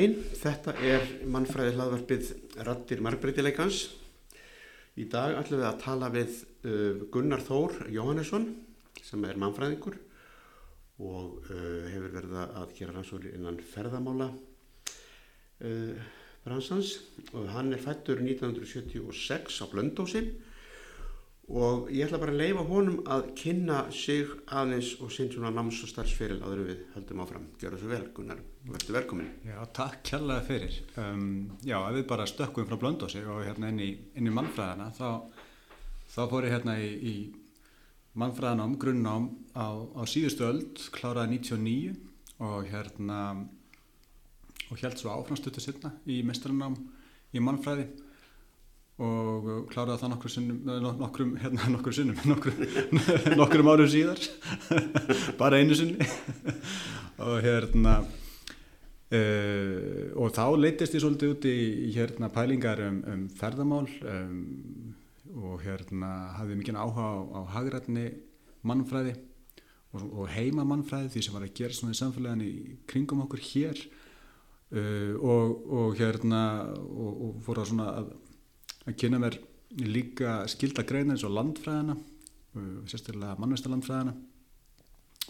Daginn, þetta er mannfræði hlaðvarpið Rattir margbreytileikans. Í dag ætlum við að tala við uh, Gunnar Þór Jóhannesson sem er mannfræðingur og uh, hefur verið að gera rannsóli innan ferðamála uh, bransans hann er fættur 1976 á Blöndósi og ég ætla bara að leifa honum að kynna sig aðeins og sinn svona náms- og starfsferil en við höldum áfram. Gjör svo vel Gunnar verður velkomin. Já, takk kærlega fyrir. Um, já, ef við bara stökkum frá Blöndósi og hérna inn í, inn í mannfræðina þá, þá fór ég hérna í, í mannfræðanám, grunnnám á, á síðustu öld, kláraði 99 og hérna og held svo áframstötu sinna í mestranám í mannfræði og kláraði það nokkur sinnum, nokkrum, hérna, nokkur sinnum, nokkrum, nokkrum árum síðar, bara einu sinni og hérna, uh, og þá leytist ég svolítið út í hérna pælingar um, um ferðamál um, og hérna hafði mikið áhuga á, á hagrætni mannfræði og, og heima mannfræði því sem var að gera svona í samfélaginu í kringum okkur hér. Uh, og, og hérna, og, og fór að svona að að kynna mér líka skilda greina eins og landfræðina sérstaklega mannvestalandfræðina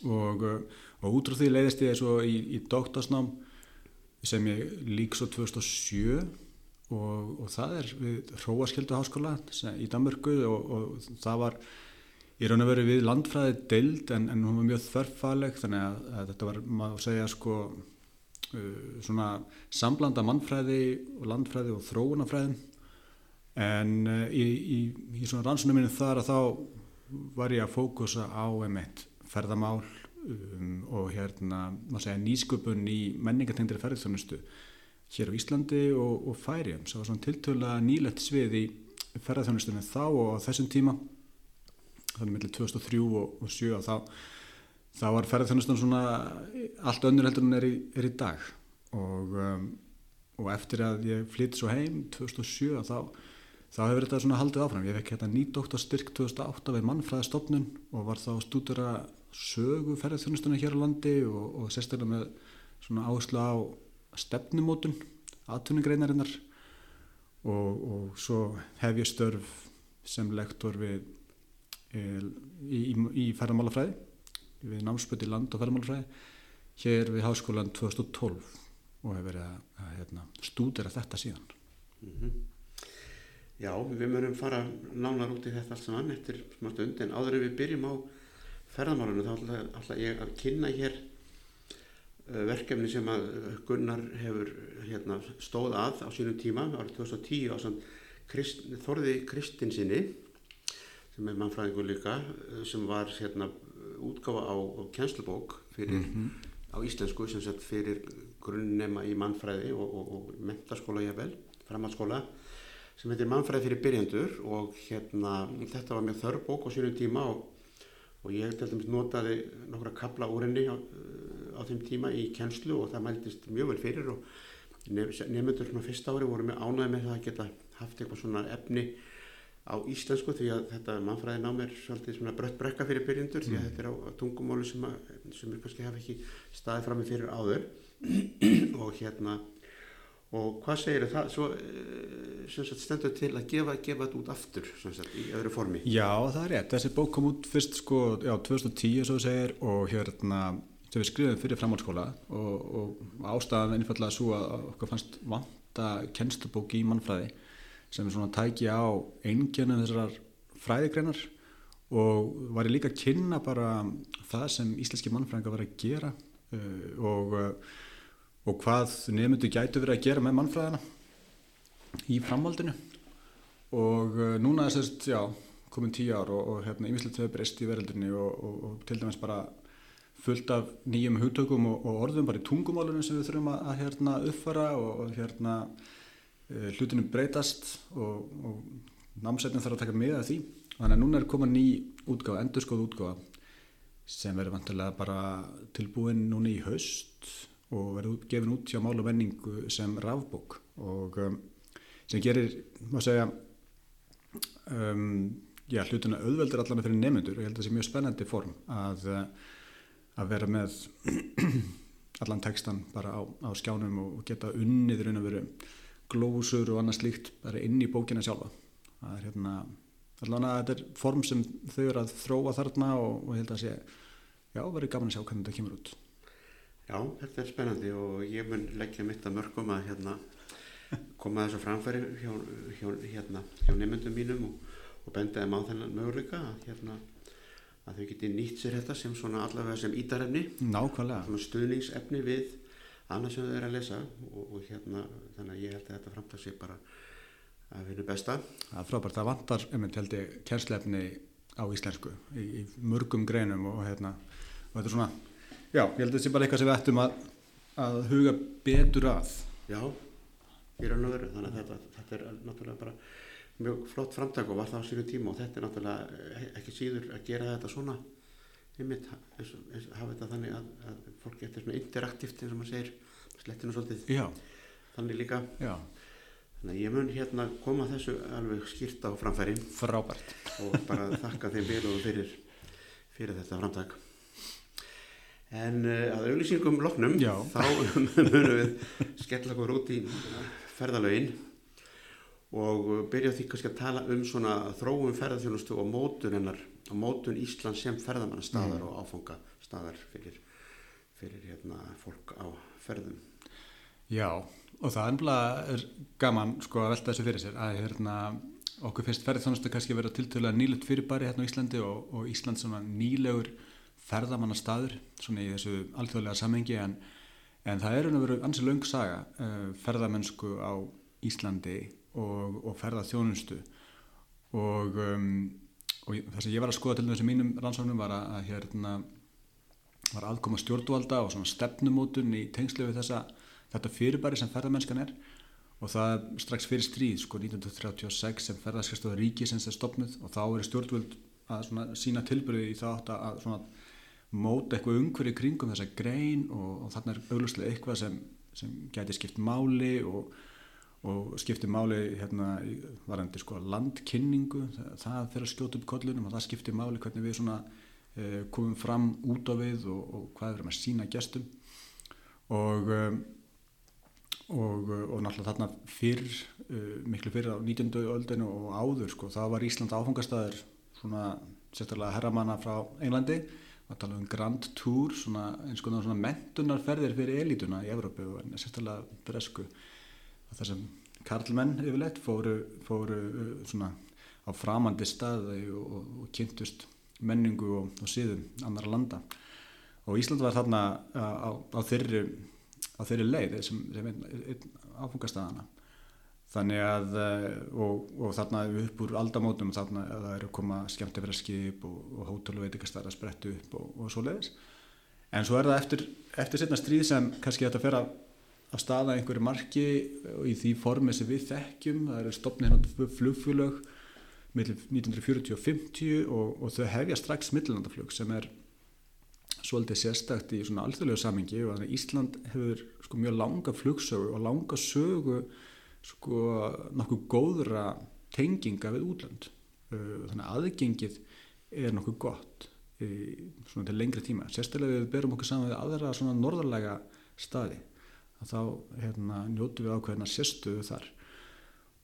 og, og út frá því leiðist ég svo í, í doktorsnám sem ég lík svo 2007 og, og það er við Hróaskildu háskóla í Danmörku og, og það var í raun og veru við landfræði deild en, en hún var mjög þörffaleg þannig að, að þetta var, maður segja sko uh, svona samblanda mannfræði og landfræði og þróunafræðin en uh, í, í, í svona rannsónum minn þar að þá var ég að fókusa á emitt ferðamál um, og hérna segja, nýsköpun í menningatengdari ferðarþjónustu hér á Íslandi og, og Færium svo var svona tiltöla nýlegt svið í ferðarþjónustunni þá og á þessum tíma þannig mellir 2003 og 2007 og þá, þá var ferðarþjónustunni svona allt önnur heldur en er í, er í dag og, um, og eftir að ég flytti svo heim 2007 þá þá hefur þetta svona haldið áfram. Ég fekk hérna nýdóktarstyrk 2008 við mannfræðastofnun og var þá stúdura sögu ferðarþjónustunni hér á landi og, og sérstaklega með svona áherslu á stefnumótun, atvinnugreinarinnar og, og svo hef ég störf sem lektor við í, í, í ferðarmálafræði, við námsböti land og ferðarmálafræði hér við háskólan 2012 og hef verið að, að hérna, stúdera þetta síðan. Mm -hmm. Já, við mörum fara nánar út í þetta allt saman eftir smá stund en áður en við byrjum á ferðamálunum þá ætla ég að kynna hér uh, verkefni sem að Gunnar hefur hérna, stóð að á sínum tíma árið 2010 á Krist, Þorði Kristinsinni sem er mannfræðingur líka sem var hérna, útgáfa á, á kjenslubók fyrir, mm -hmm. á íslensku sem sett fyrir grunnnema í mannfræði og, og, og mentaskóla ég vel, framhaldsskóla sem heitir Mannfræði fyrir byrjandur og hérna þetta var mjög þörf bók á sínum tíma og, og ég til dæmis notaði nokkra kabla úr henni á, á þeim tíma í kennslu og það mæltist mjög vel fyrir og nefnendur svona fyrsta ári voru mjög ánæði með það að geta haft eitthvað svona efni á íslensku því að þetta mannfræði nám er svolítið svona brött brekka fyrir byrjandur mm. því að þetta er á, á tungumálu sem, að, sem er kannski hafa ekki staðið fram með fyrir áður og hérna og hvað segir það? Svo sagt, stendur til að gefa, gefa þetta út aftur sagt, í öðru formi? Já það er rétt, þessi bók kom út fyrst sko, já, 2010 svo segir og hérna sem við skrifum fyrir framhaldsskóla og, og ástæðan einfallega svo að okkur fannst vanta kennslubók í mannfræði sem er svona tæki á eingjönu þessar fræðigreinar og var ég líka að kynna bara það sem íslenski mannfræðingar var að gera uh, og uh, og hvað nefndu gætu verið að gera með mannfræðina í framhaldinu. Og uh, núna er sérst, já, komin tíu ár og, og hérna yfirleitt hefur breyst í verðildinni og, og, og til dæmis bara fullt af nýjum hugtökum og orðum bara í tungumálunum sem við þurfum að, að hérna uppfara og hérna uh, hlutinu breytast og námsætnin þarf að taka með að því. Þannig að núna er komin ný útgáð, endurskóð útgáð sem verður vantilega bara tilbúin núna í haust og verður gefin út hjá mál og menningu sem rafbók. Og um, sem gerir, maður segja um, já, hlutuna auðveldur allan fyrir nefnendur og ég held að það sé mjög spennandi form að, að vera með allan textan bara á, á skjánum og geta unnið raun og veru glósur og annað slíkt bara inn í bókina sjálfa. Það er hérna allavega þetta er form sem þau eru að þróa þarna og, og held að sé já, verður gaman að sjá hvernig þetta kemur út Já, þetta er spennandi og ég mun leggja mitt að mörgum að hérna, koma þessu framfæri hjá, hjá, hérna, hjá nefndum mínum og, og benda þeim á þennan möguleika að, hérna, að þau geti nýtt sér þetta sem svona allavega sem ítarefni. Nákvæmlega. Stuðningsefni við annars sem þau eru að lesa og, og hérna þannig að ég held að þetta framtæð sé bara að vinna besta. Það er frábært, það vantar einmitt held ég kjærslefni á íslensku í, í mörgum greinum og hérna og þetta er svona, já, ég held að þetta sé bara eitthvað sem við ættum að, að huga betur að. Já, í raun og veru þannig að þetta, þetta er náttúrulega bara mjög flott framtæk og var það á sínu tíma og þetta er náttúrulega eh, ekki síður að gera þetta svona. Einmitt, eins, eins, hafa þetta þannig að, að fólk getur svona interaktíft eins og maður segir, slettinu svolítið. Já, þannig líka, já, þannig að ég mun hérna koma þessu alveg skýrt á framfæri. Frábært. Og bara þakka þeim vel og fyrir, fyrir þetta framtak en uh, að auðlýsingum loknum Já. þá munum við skella okkur út í ferðalögin og uh, byrja því kannski að tala um svona þróum ferðarþjónustu og mótun hennar mótun Íslands sem ferðamanna staðar og áfanga staðar fyrir, fyrir hérna, fólk á ferðum Já, og það er gaman sko að velta þessu fyrir sér að hérna okkur finnst ferðarþjónustu kannski vera tiltölulega nýlut fyrirbæri hérna á Íslandi og, og Ísland svona nýlegur ferðamanna staður svona í þessu alþjóðlega samengi en, en það er að vera ansi löng saga uh, ferðamennsku á Íslandi og, og ferðarþjónustu og, um, og það sem ég var að skoða til þess að mínum rannsóknum var að, að hérna var aðkoma stjórnvalda og svona stefnumótun í tengslu við þessa, þetta fyrirbæri sem ferðamennskan er. Og það strax fyrir stríð, sko 1936 sem ferðarskastóða ríkisins er stopnuð og þá er stjórnvöld að svona sína tilbyrði í það átt að svona móta eitthvað umhverju kringum þessa grein og, og þarna er auglustlega eitthvað sem, sem gæti skipt máli og, og skipti máli hérna varandi sko landkynningu, það, það fyrir að skjóta upp kollunum og það skipti máli hvernig við svona eh, komum fram út á við og, og hvað við erum að sína gestum og um, og, og náttúrulega þarna fyrr uh, miklu fyrr á 19. öldinu og áður sko, þá var Ísland áfangastæður svona sérstaklega herramanna frá Englandi að tala um Grand Tour svona eins konar svona mentunarferðir fyrir elítuna í Evrópu og en sérstaklega bresku. Þar sem karlmenn yfirleitt fóru, fóru uh, svona á framandi staði og, og, og kynntust menningu og, og síðum annara landa. Og Ísland var þarna á, á, á þeirri á þeirri leið sem, sem einn áfungastæðana þannig að eh, og, og þarna upp úr aldamótum þarna að það eru að koma skemmt yfir að skip og, og hótel og veitikastæðar að sprettu upp og, og svo leiðis en svo er það eftir, eftir setna stríð sem kannski þetta fer að að staða einhverju marki og í því formi sem við þekkjum. Það eru stopnið hérna flugfélög millir 1940 og 50 og, þau hefja strax millilandaflug sem er svolítið sérstakt í svona alþjóðlegu samingi og þannig að Ísland hefur sko mjög langa flugsögu og langa sögu sko nokkuð góðra tenginga við útland Uh, þannig að aðgengið er nokkuð gott svona til lengri tíma. Sérstaklega við berum okkur saman við aðra svona norðarlega staði að þá hérna, njótu við ákveðina sérstöðu þar.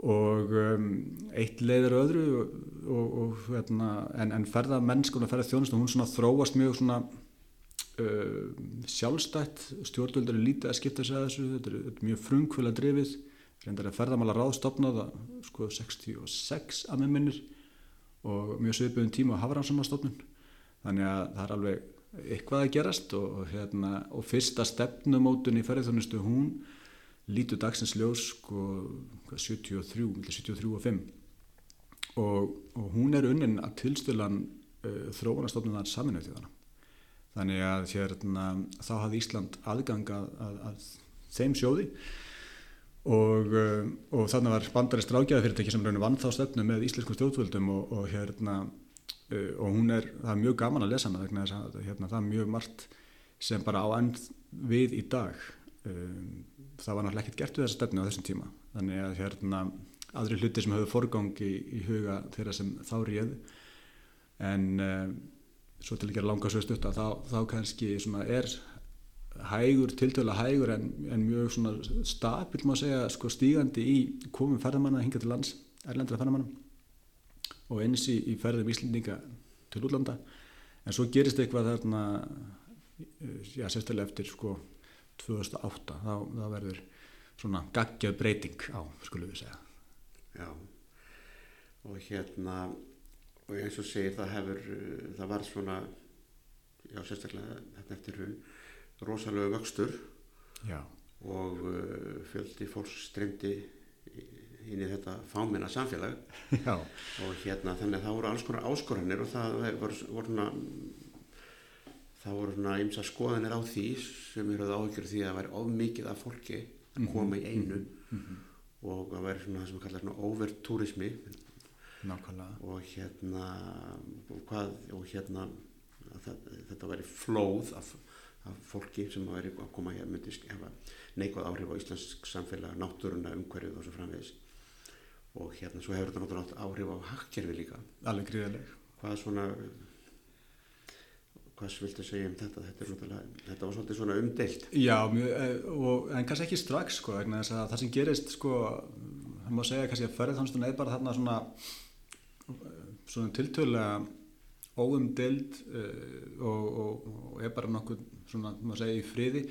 Og um, eitt leiður öðru og, og, og hérna, en, en ferða mennskun og ferða þjónust hún svona þróast mjög svona uh, sjálfstætt. Stjórnvöldur er lítið að skipta sig að þessu þetta er, þetta er mjög frumkvöla drifið reyndar að ferðamála ráðstofnað sko 66 að með minnir og mjög svipuðum tíma á Hafransamastofnun þannig að það er alveg eitthvað að gerast og, hérna, og fyrsta stefnumótun í ferðarþjónustu hún lítur dagsins ljós sko hvað, 73, millir 73 og 5 og, og hún er unnin að tilstölan uh, þróunastofnunar saminuð þjóðana þannig að hérna, þá hafði Ísland aðgang að, að, að þeim sjóði og, uh, og þannig var bandarist rákjæðafyrirtæki sem raunir vann þá stefnu með íslenskum stjórnvöldum og, og hérna uh, og hún er, það er mjög gaman að lesa hana vegna þess að hérna, það er mjög margt sem bara á enn við í dag. Um, það var náttúrulega ekkert gert við þessa stefnu á þessum tíma. Þannig að hérna aðri hluti sem höfðu forgang í, í huga þeirra sem þá réð en svo til að gera langa svo stutt að þá, þá kannski er hægur, tiltöla hægur en, en mjög svona stabil má segja sko stígandi í komum ferðamanna hinga til lands, erlendra ferðamanna og eins í, í ferðum Íslendinga til útlanda. En svo gerist eitthvað þarna já, sérstaklega eftir sko 2008 þá, þá verður svona gaggjað breyting á, skulum við segja. Já. Og hérna og eins og segir það hefur það var svona já sérstaklega eftir hún rosalega vöxtur Já, og uh, fjöldi fólks streyndi inn í þetta fáminna samfélag. Já, og hérna þannig að það voru alls konar áskoranir og það voru, voru svona það voru svona ymsa skoðanir á því sem eru það áhyggjur því að það væri of mikið af fólki að koma í einu. Og það væri svona það sem kallar svona overtúrismi og hérna og, hvað, og hérna það, þetta væri flóð af, af fólki sem væri að koma hér myndi hefa neikvæð áhrif á íslensk samfélag náttúruna, umhverfið og svo framvegis. Og hérna svo hefur þetta náttúrulega áhrif á hakkjörfi líka. Alveg gríðaleg hvað svona hvað viltu segja um þetta? Þetta, þetta var svolítið svona umdeilt. Já, mjög, eh, og, en kannski ekki strax sko, að það sem gerist sko, það má segja kannski að ferðarþjónustun er bara þarna svona svona tiltölulega óumdeild uh, og, og, og er bara nokkuð svona, má segja, í friði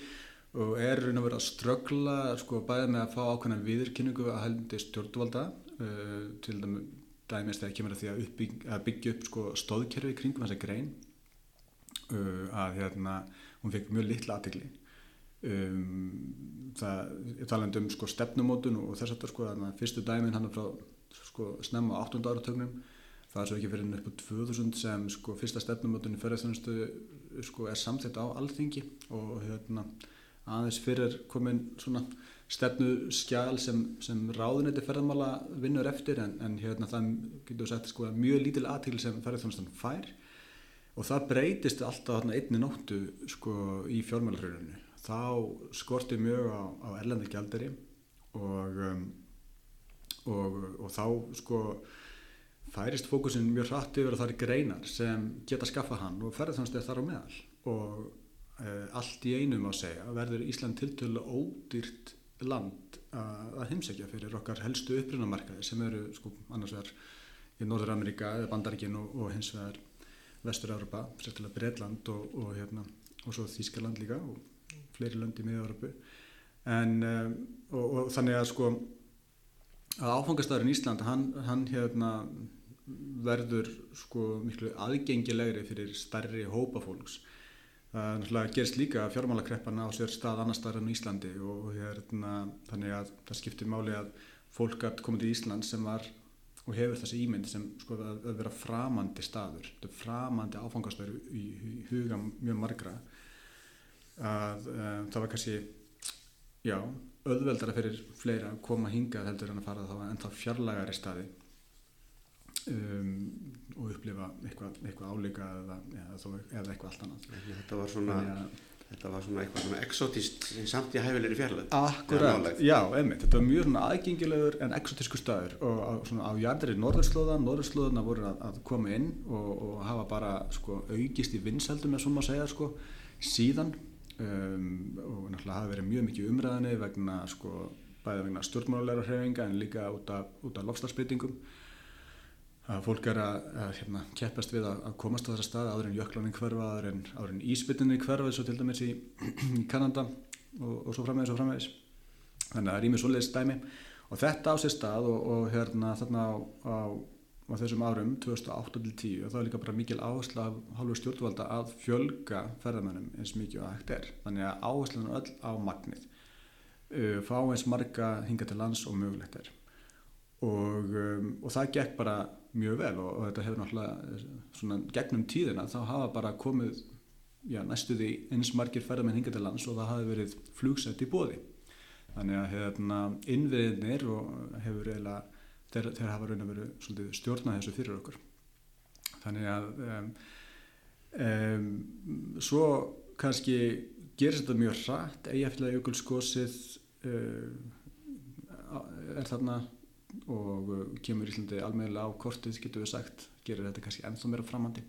og er raun að vera að ströggla sko, bæðið með að fá ákveðna viðurkynningu að heldi stjórnvalda uh, til dæmi- dæmis þegar kemur að því að, uppbygg, að byggja upp sko, stóðkerfi kringum þessa grein uh, að hérna, hún fekk mjög litla aðtegli um, það talandi um sko, stefnumótun og þess að sko, þannig að fyrstu dæmin hann er frá sko, snemma á 8. áratögnum það er svo ekki fyrir á 2000 sem sko, fyrsta stefnumótun í ferðarþjónustu sko, er samþitt á alþingi og hérna, aðeins fyrir komin svona stefnu skjál sem, sem ráðuneti ferðarmála vinnur eftir en, en hérna, það getur sagt sko, mjög lítil aðtegli sem ferðarþjónustan fær og það breytist alltaf þarna einni nóttu sko í fjármálafröðunni þá skorti mjög á, á erlendi gjaldari og, um, og, og þá sko færist fókusin mjög hratt yfir er greinar sem geta skaffa hann og ferðarþjónust er þar á meðal. Og uh, allt í einum að segja verður Ísland tiltölu ódýrt land að, heimsækja fyrir okkar helstu upprunamarkaði sem eru sko annars vegar í Norður-Ameríka eða Bandaríkin og, og hins vegar Vestur-Európa, sérstilega Breitland og, og, hérna, og svo Þískaland líka og fleiri lönd í miða-Európu en um, og þannig að sko að áfangastæðurinn Ísland hann, hann hérna verður sko miklu aðgengilegri fyrir stærri hópa fólks. Það náttúrulega gerist líka fjármálakreppan á sér stað annar staðar enn Íslandi og hérna þannig að það skiptir máli að fólk að koma til Ísland sem var og hefur þessi ímynd sem sko að, að vera framandi staður, þetta er framandi áfangastöður í, í huga mjög margra. Að um, það var kannski já, auðveldara fyrir fleira að koma hingað heldur en að fara þá en þá fjarlægari staði um, og upplifa eitthvað, eitthvað áleika eða, eða, eða eitthvað allt annað. Þetta var svona Þannig þetta var svona eitthvað svona exotist samt í hæfilegri fjarlæð Akkurat, já, einmitt, þetta var mjög svona aðgengilegur en exotísku staður og á, svona á jarðri norðurslóða, norðurslóðuna voru að, að koma inn og, og hafa bara sko aukist í vinsældum eða svona að segja sko síðan. Um, og náttúrulega hafa verið mjög mikið umræðinni vegna sko bæða vegna stjórnmálulegra hrefinga en líka út af, af lofslagsbyttingum að fólk er að, að hérna, keppast við að, að komast á þessa stað áður en jöklanin hverfa, áður en, en íspytinni hverfa svo til dæmis í, í Kanada og, og svo framvegis og framvegis. Þannig að það er ímið svoleiðis dæmi. Og þetta á sér stað og, og hérna þarna á, á, á þessum árum 2008-10 og það er líka bara mikil áhersla af hálfu stjórnvalda að fjölga ferðamennum eins mikið og hægt er. Þannig að áherslan er öll á magnið uh, fá eins marga hinga til lands og mögulegt er og, um, og það gekk bara mjög vel og, og þetta hefur náttúrulega svona gegnum tíðina þá hafa bara komið já, næstuði eins margir ferðamenn hinga til lands og það hafi verið flugsett í bóði þannig að hérna, innviðinir og hefur eiginlega þeir, þeir hafa raun að veru svolítið stjórnað þessu fyrir okkur. Þannig að um, um, svo kannski gerist þetta mjög hratt eigafélag jökulskosið uh, er þarna og uh, kemur Íslandi almeðilega á kortið getur við sagt, gerir þetta kannski ennþá meira framandi.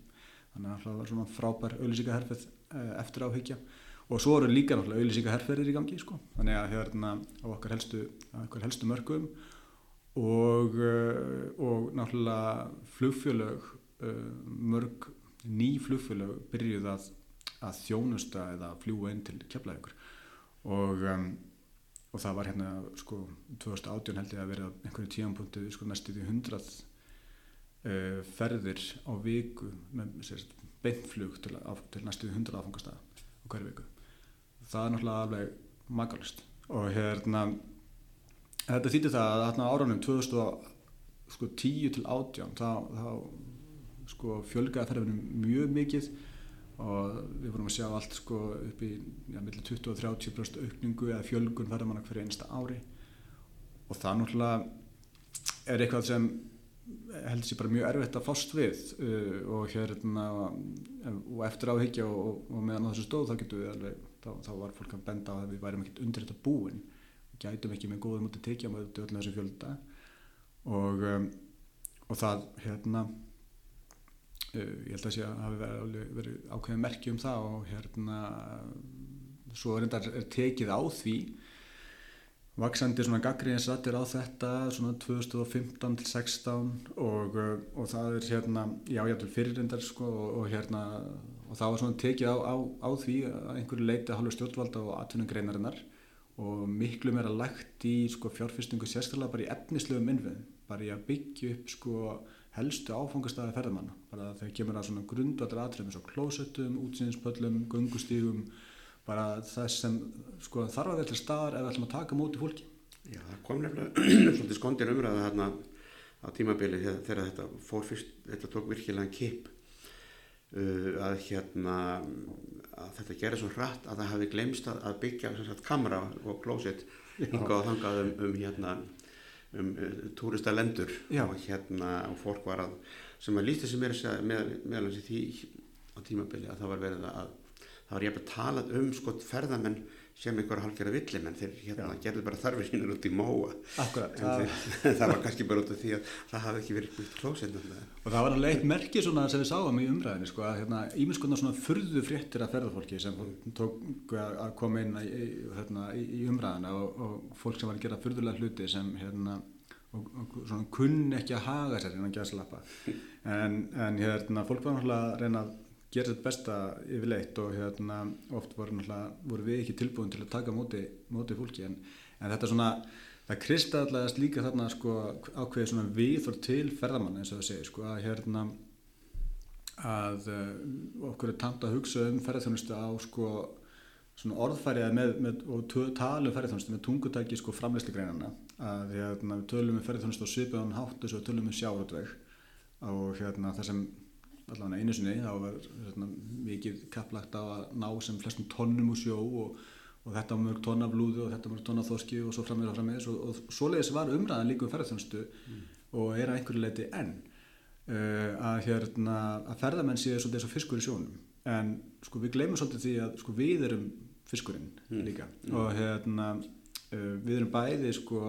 Þannig að það var svona frábær auðlýsingaherfið uh, eftir áhyggja. Og svo eru líka náttúrulega auðlýsinga herrferðir í gangi sko. þannig að hérna á okkar helstu, okkar helstu mörgum og, uh, og náttúrulega flugfjölög mörg ný flugfjölög byrjuð að, að þjónusta eða fljúa inn til keflaðugur og, um, og það var hérna sko 2018 held ég að vera einhverju tíanpunktu sko næstu því hundrað uh, ferðir á viku með beinflug til, til næstu því hundrað áfangastæða á hverju viku. Það er náttúrulega alveg makalust og hérna þetta þýttir það að áraunum 2010 sko, til 18 þá, þá sko, fjölgaði ferðinum mjög mikið og við vorum að sjá allt sko, upp í ja, 20 og 30% aukningu eða fjölgun ferðamanna hverju einsta ári. Og það náttúrulega er eitthvað sem heldur sér bara mjög erfitt að fást við uh, og hérna og eftir áhyggja og, og meðan þessu stóð þá getur við alveg þá, þá var fólk að benda á að við værim ekkert undir þetta búin. Og gætum ekki með góðum út að tekja með öllum þessum fjölda. Og, um, og það hérna ég held að sé að hafi verið, verið ákveðið merki um það og hérna svo er þetta tekið á því vaksandi svona gaggríðinsrættir á þetta svona 2015 til 16 og, og það er hérna já, ég ætlum fyrirrindar sko og, og hérna og það var svona tekið á, á, á því að einhverju leiti halva stjórnvalda og atvinnugreinarinnar og miklu meira lagt í sko fjárfyrstingu sérstaklega bara í efnislegum innviðum, bara í að byggja upp sko helstu áfangastæði ferðamanna, bara þegar kemur að svona grundvallar atriðum eins og klósettum, útsýðinspöllum, gungustígum, bara þess sem sko þarf að til staðar ef við ætlum að taka móti fólki. Já, það kom nefnilega svolítið skondir umræða þarna á tímabili þegar þetta fór fyrst, þetta tók virkilega kip Uh, að hérna að þetta gerir svo hratt að það hafi glemst að, að byggja sagt, kamera og klósitt hingað og þangað um, um hérna um uh, túrista lendur og hérna og fólk var að sem að lísti sem er meðal þessi því á tímabili að það var verið að það var ég að tala um sko ferðamenn sem einhverja halgjara villim en þeir hérna gerðu bara þarfið sínur út í móa. Akkurat, en það, það var kannski bara út af því að það hafði ekki verið búið klósinn og það var alveg eitt merki svona sem við sáum í umræðinu sko að hérna ímiðskonar svona furðu fréttir af ferðarfólki sem tók að koma inn í, hérna, í umræðina og, og fólk sem var að gera furðulega hluti sem hérna og, og svona kunn ekki að haga sér innan gæðslappa en, en hérna fólk var náttúrulega að reyna að gera þetta besta yfirleitt og hérna oft voru, voru við ekki tilbúin til að taka móti, móti fólki en, en þetta svona það kristallæðast líka þarna sko ákveðið svona viðfór til ferðamann eins og það segir sko að hérna að uh, okkur er tamt að hugsa um ferðarþjónustu á sko svona orðfærið með, með, og tala um ferðarþjónustu með tungutæki sko framleysli greinana að hérna, við tölum um ferðarþjónustu á svipaðan háttu og tölum um sjáratveg og hérna það sem allavega einu sinni þá var hérna, mikið kapplagt á að ná sem flestum tónnum úr sjó og, og þetta mörg tónn af lúðu og þetta mörg tónn af þoski og svo frammeðs og frammeðs og, og svoleiðis var umræðan líka um ferðarþjónustu mm. og er að einhverju leiti enn uh, að, hérna, að ferðarmenn séu svolítið eins og fiskur í sjónum en sko við glemum svolítið því að sko, við erum fiskurinn mm. líka mm. og hérna uh, við erum bæði sko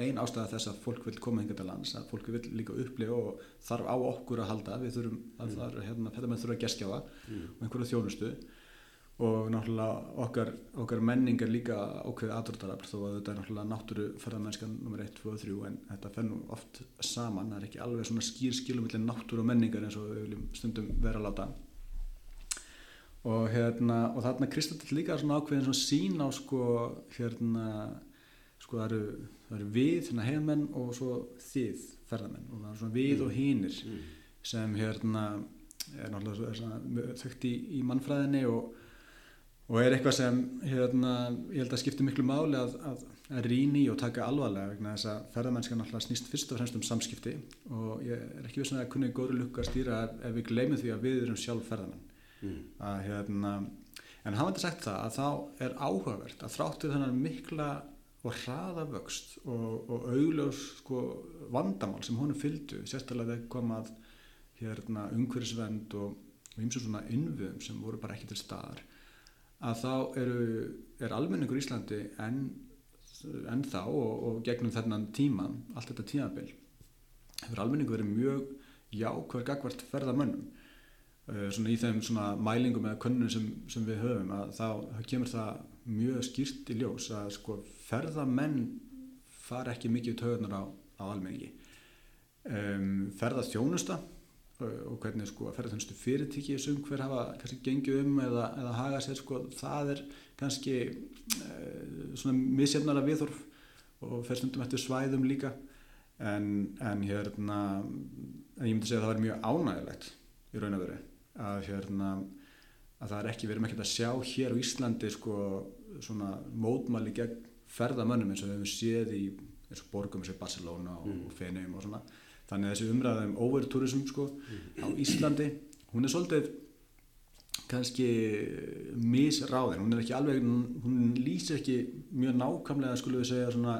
ein ástæða þess að fólk vil koma hinga til lands að fólk vil líka upplifa og þarf á okkur að halda við þurfum að mm. þar, hérna, þetta með þurfa að geskjáða mm. og einhverju þjónustu og náttúrulega okkar, okkar menning er líka ákveðið aðdórtarafl þó að þetta er náttúrulega náttúru ferðarmennskan nr. 1, 2 og 3 en þetta fennum oft saman, það er ekki alveg svona skýr skilum millir náttúru og menningar eins og við viljum stundum vera láta og hérna og þarna Kristall líka svona ákveðin svona sín á sko hérna sko það eru eru við, hérna heimmenn og svo þið ferðamenn og það er svona við mm. og hínir mm. sem hérna er náttúrulega þögt í, í mannfræðinni og, og er eitthvað sem hérna ég held að skipti miklu máli að, að, að rýni og taka alvarlega vegna þess að ferðamennska náttúrulega snýst fyrst og fremst um samskipti og ég er ekki vissin að það kunni góður lukka að stýra ef við gleymum því að við erum sjálf ferðamenn mm. að hérna en hafandi sagt það að þá er áhugavert að þráttu þennan mikla og hraða vöxt og, og augljós sko, vandamál sem honum fylgdu sérstaklega þegar komað hérna, umhverfisvend og eins og svona innviðum sem voru bara ekki til staðar að þá eru, er almenningur í Íslandi enn en þá og, og gegnum þennan tíma allt þetta tímabil hefur almenningur verið mjög jákvæður gagvart ferðamönnum. Uh, svona í þeim svona mælingum eða könnun sem, sem við höfum að þá kemur það mjög skýrt í ljós að sko ferðamenn fara ekki mikið töðunar á, á almenningi. Um, ferðastjónusta og hvernig sko að ferðarþjónustu fyrirtíki sem hver hafa kannski gengið um eða, eða haga sér sko það er kannski uh, svona misjefnara viðhorf og fer stundum eftir svæðum líka. En, en hérna en ég myndi segja að það var mjög ánægilegt í raun og veru að hérna að það er ekki, við erum ekkert að sjá hér á Íslandi sko svona mótmæli gegn ferðamönnum eins og við hefum séð í eins og borgum eins og Barcelona og, mm. og Fenheim og svona. Þannig að þessi umræða um overtourism sko á Íslandi hún er svolítið kannski misráðin, hún er ekki alveg hún lýsir ekki mjög nákvæmlega skulum við segja svona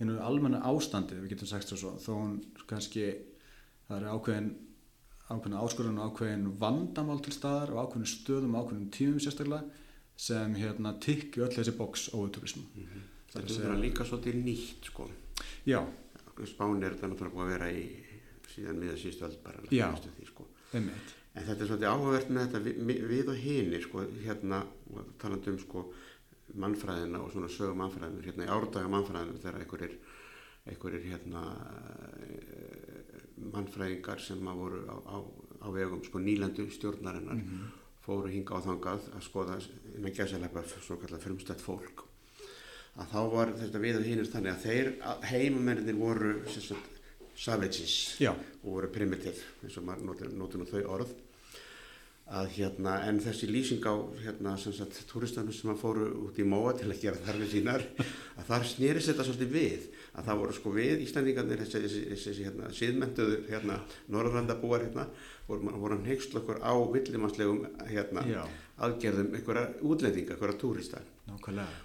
einu almenna ástandi, við getum sagt svo. Þó hún kannski það eru ákveðin ákveðin áskorun og ákveðin vandamál til staðar og ákveðin stöðum og ákveðin tímum sérstaklega sem hérna tikki öll þessi boks óverturism mm -hmm. Þetta er líka svolítið nýtt sko. Já. Spán er þetta náttúrulega búið að vera í síðan miða síðustu öll bara Já, því, sko. einmitt. En þetta er svolítið áhugavert með þetta við, og hini sko hérna talandum sko mannfræðina og svona sögum mannfræðina hérna í árdaga mannfræðina þegar einhverjir einhverjir hérna mannfræðingar sem að voru á, á, á vegum sko nýlandu stjórnarinnar mm -hmm. fóru hinga á þangað að skoða innan gæsalega svo kallar frumstætt fólk að þá var þetta við og hínir þannig að þeir heimamennir voru savages Já. og voru primitiv eins og maður notur nú þau orð að hérna en þessi lýsing á hérna sem sagt turistanum sem að fóru út í móa til að gera þarfið sínar að þar snýrist þetta svolítið við að það voru sko við Íslandingarnir þessi, þessi, þessi hérna síðmentuður hérna Norrlandabúar hérna voru, voru hegst okkur á villimanslegum hérna aðgerðum einhverja útlendinga, einhverja túrista.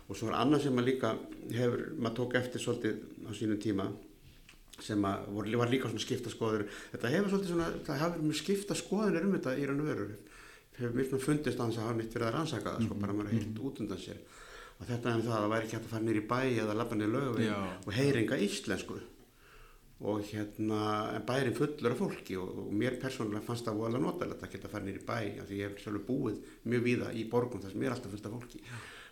Og svo er annað sem að líka hefur, maður tók eftir svolítið á sínum tíma sem að voru, var líka svona skipta skoður þetta hefur svolítið svona, það hefur mjög skipta skoðunir um þetta í rann og veru. Hefur mjög svona fundist að það hafa mitt verið að rannsaka það, sko, bara maður er heilt út undan sér og þetta er um það að það væri ekki hægt að fara nýra í bæ eða lappa nýra lögu og heyringa íslensku. Og hérna bærin fullur af fólki og, og mér persónulega fannst það alveg notalegt að geta að fara nýra í bæ af því ég hef sjálfur búið mjög víða í borgum þar sem er alltaf fullt af fólki.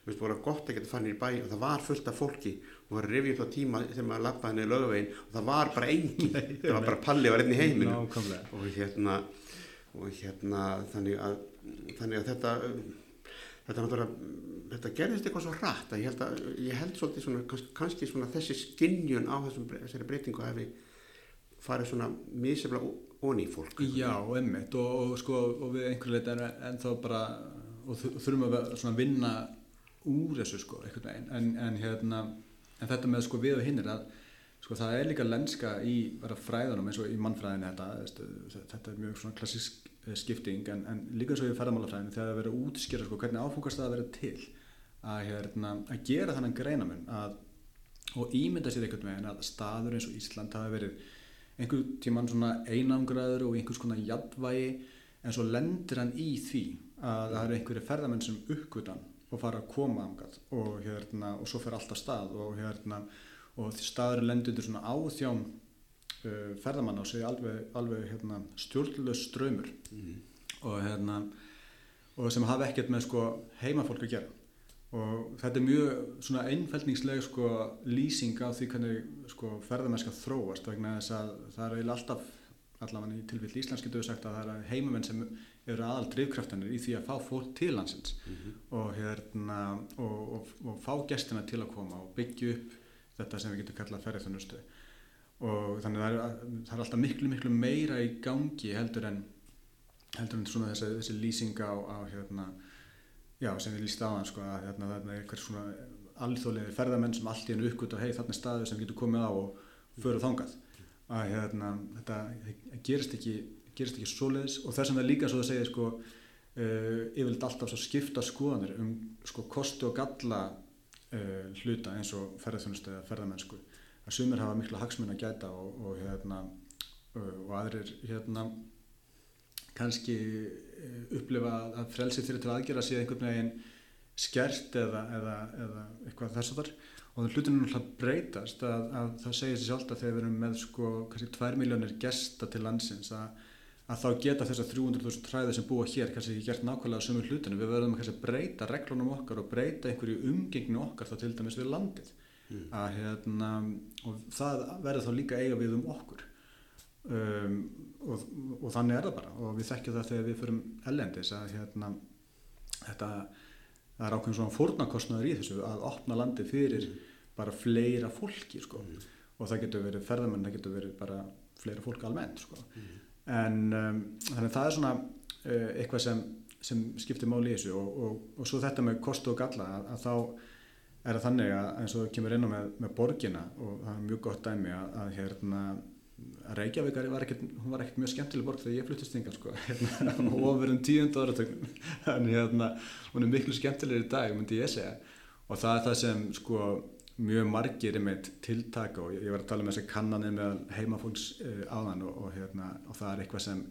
Mér finnst það gott að geta að fara nýra í bæ og það var fullt af fólki og var rivið upp á tíma þegar maður lappaði nýra löguvegin og það var bara engin það var bara palli var enn í heiminu og hérna, og hérna þannig, að, þannig að þetta þetta, þetta gerðist eitthvað svo rætt að ég held, að, ég held svolítið svona, kannski, kannski svona þessi skinnjun á þessum, þessari breytingu hefði farið svona mísefla onni í fólk. Já, emmitt og, og sko og við einhverju leiti en, en þá bara og þurfum að svona vinna úr þessu sko einhvern veginn en, en hérna en þetta með sko við og hinnir að sko það er líka lenska í fræðunum eins og í mannfræðinu þetta, þetta er mjög svona klassísk Eh, skipting en, en líka eins og í ferðamálafræðinu þegar það verður að útskýra sko, hvernig áfungast það að vera til að, hérna, að gera þannig greinamun og ímynda sér einhvern veginn að staður eins og Ísland hafi verið einhver tíman svona einangraður og einhvers konar jadvægi en svo lendir hann í því að það eru einhverju ferðamenn sem uppgötan og fara að koma ángað og, hérna, og svo fer alltaf stað og, hérna, og staður lendur svona áþján uh, ferðamann á sig alveg, alveg hérna, stjórnlös ströymur mm. og, hérna, og sem hafa ekkert með sko, heimafólk að gera og þetta er mjög einfældningsleg sko, lýsing á því hvernig sko, ferðamennska þróast vegna þess að það er eiginlega alltaf allavega í tilvill getur við sagt að það er heimamenn sem eru aðal drivkraftanir í því að fá fólk til landsins mm -hmm. og, hérna, og, og, og fá gestina til að koma og byggja upp þetta sem við getum kallað ferðarþjónustu og þannig að það er, það er alltaf miklu miklu meira í gangi heldur en heldur en svona þessi, þessi lýsing á, á hérna, já sem við líst þann sko að hérna, það er eitthvað svona alþjóðlega ferðamenn sem allt í hennu uppgöt og hei þarna er staður sem getur komið á og föruð þángað að hérna, þetta gerist ekki, gerist ekki svoleiðis. Og þess það líka svo að segja sko uh, yfirleitt alltaf svo skipta skoðanir um sko kostu og galla uh, hluta eins og ferðarþjónustu eða ferðamennsku að sumir hafa miklu hagsmun að gæta og, og, hérna, og aðrir hérna, kannski upplifa að frelsið fyrir til aðgjara sé einhvern veginn skert eða, eða, eða eitthvað þess að þar og hlutinu náttúrulega breytast að, að það segir sér sjálft að þegar við erum með sko kannski 2 miljónir gesta til landsins að, að þá geta þessar 300.000 træði sem búa hér kannski ekki gert nákvæmlega sömu hlutinu við verðum kannski að breyta reglunum okkar og breyta einhverju umgengni okkar þá til dæmis við landið. Mm. að hérna og það verður þá líka eiga við um okkur um, og, og þannig er það bara. Og við þekkjum það þegar við förum ellendis að hérna þetta er ákveðin svona fórnarkostnaður í þessu að opna landi fyrir bara fleira fólki sko. Mm. og það getur verið ferðamenn, það getur verið bara fleira fólk almennt sko. Mm. En um, þannig að það er svona uh, eitthvað sem, sem skiptir máli í þessu. Og, og, og svo þetta með kostu og galla að, að þá er það þannig að eins og kemur inn á með, með borgina og það er mjög gott dæmi að, að hérna Reykjavík var ekkert, var ekkert mjög skemmtileg borg þegar ég fluttist yngan sko. Hérna, og ofurinn tíund áratögnum þannig hérna hún er miklu skemmtilegir í dag myndi ég segja. Og það er það sem sko mjög margir einmitt tiltaka og ég var að tala um þessi kannanir með heimafólks uh, áðan og, og, hérna, og það er eitthvað sem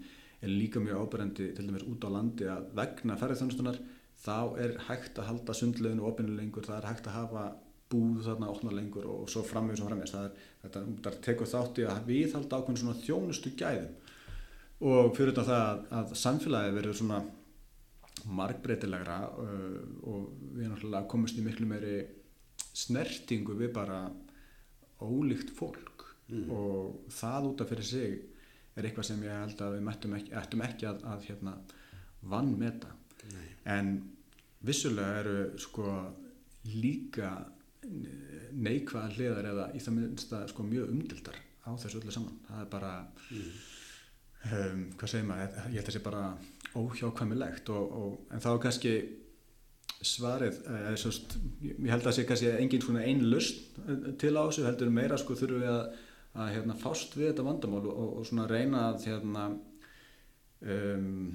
er líka mjög áberendi til dæmis út á landi að vegna ferðarþjónustunar þá er hægt að halda sundleginu opinu lengur, það er hægt að hafa búð þarna opna lengur og, og svo framveg svo framveg, það er, þetta, það tekur þátti að við halda ákveðin svona þjónustu gæðum. Og fyrir þetta það að, að samfélagi verður svona margbreytilegra uh, og við náttúrulega komumst í miklu meiri snertingu við bara ólíkt fólk. Mm. og það út af fyrir sig er eitthvað sem ég held að við ættum ekki, ættum ekki að, að hérna, vann með það en vissulega eru sko líka neikvæða hliðar eða í það minnst að sko mjög umdildar á þessu öllu saman. Það er bara mm. um, hvað segir maður, ég held að það sé bara óhjákvæmilegt og, og, en þá er kannski svarið er svost, ég held að það sé kannski engin svona einn lust eh, til á þessu, heldur meira sko þurfum við að, að hérna, fást við þetta vandamál og, og svona reyna að hérna, um,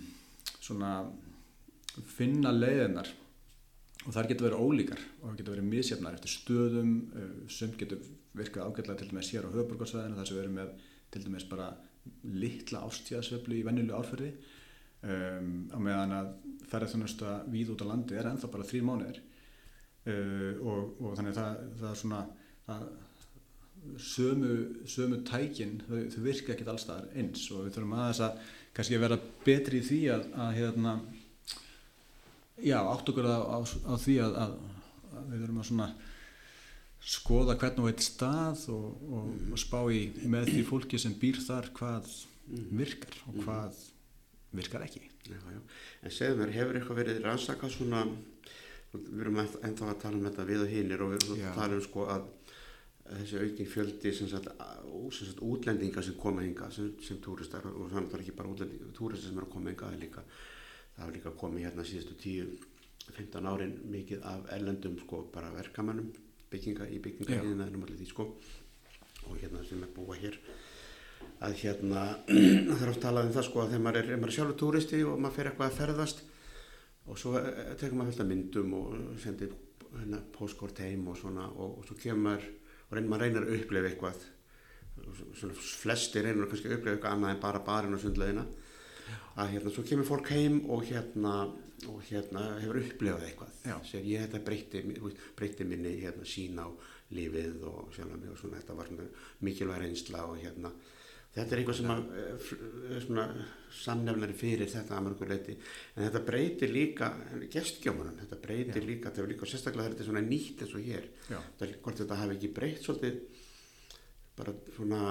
svona finna leiðinar og þar getur verið ólíkar og getur verið misjafnar eftir stöðum uh, sem getur virkað ágætlega til dæmis hér á höfuborgarsvæðinu þar sem við erum með til dæmis bara litla ástíðasveflu í vennilu árferði. Um, á meðan að ferðarþjónusta víð út á landi er ennþá bara þrý mánuðir. Uh, og, og þannig það, það er svona það, sömu, sömu tækin þau, þau virka ekkert allstaðar eins og við þurfum aðeins að kannski vera betri í því að, að hérna já, átt okkur á, á, á því að, að, að við þurfum að svona skoða hvern og eitt stað og, og, og spá í með því fólki sem býr þar hvað virkar og hvað virkar ekki. Já, já. en segðu mér, hefur eitthvað verið rannsaka svona við erum ennþá að tala um þetta við og hinnir og við talum sko að þessi auking fjöldi sem sagt, sem sagt útlendinga sem koma hinga sem, sem túristar og að það er ekki bara túristar sem er að koma hinga líka, það er líka komið hérna síðustu 10-15 árin mikið af ellendum sko bara verkamannum bygginga í bygginga í því sko. Og hérna sem er búa hér að hérna það er oft talað um það sko að þegar maður er, er sjálfur túristi og maður fer eitthvað að ferðast og svo eh, tekur maður alltaf myndum og sendir hérna, postkort heim og svona og, og svo kemur og reynir maður reynar að upplefa eitthvað. Svona flesti reynar kannski að upplefa eitthvað annað en bara barinn og sundleðina að hérna svo kemur fólk heim og hérna og hérna hefur upplefað eitthvað. Sér ég þetta breyti, breyti minni hérna sína á lífið og sjálf og svona þetta var mikilvæg reynsla og hérna Þetta er eitthvað sem að, er svona samnefnari fyrir þetta að mörgur leiti en þetta breytir líka gestgjómanum, þetta breytir Já. líka þetta er líka sérstaklega þetta er svona nýtt eins og hér. Þetta er hvort þetta hafi ekki breytt svolítið bara svona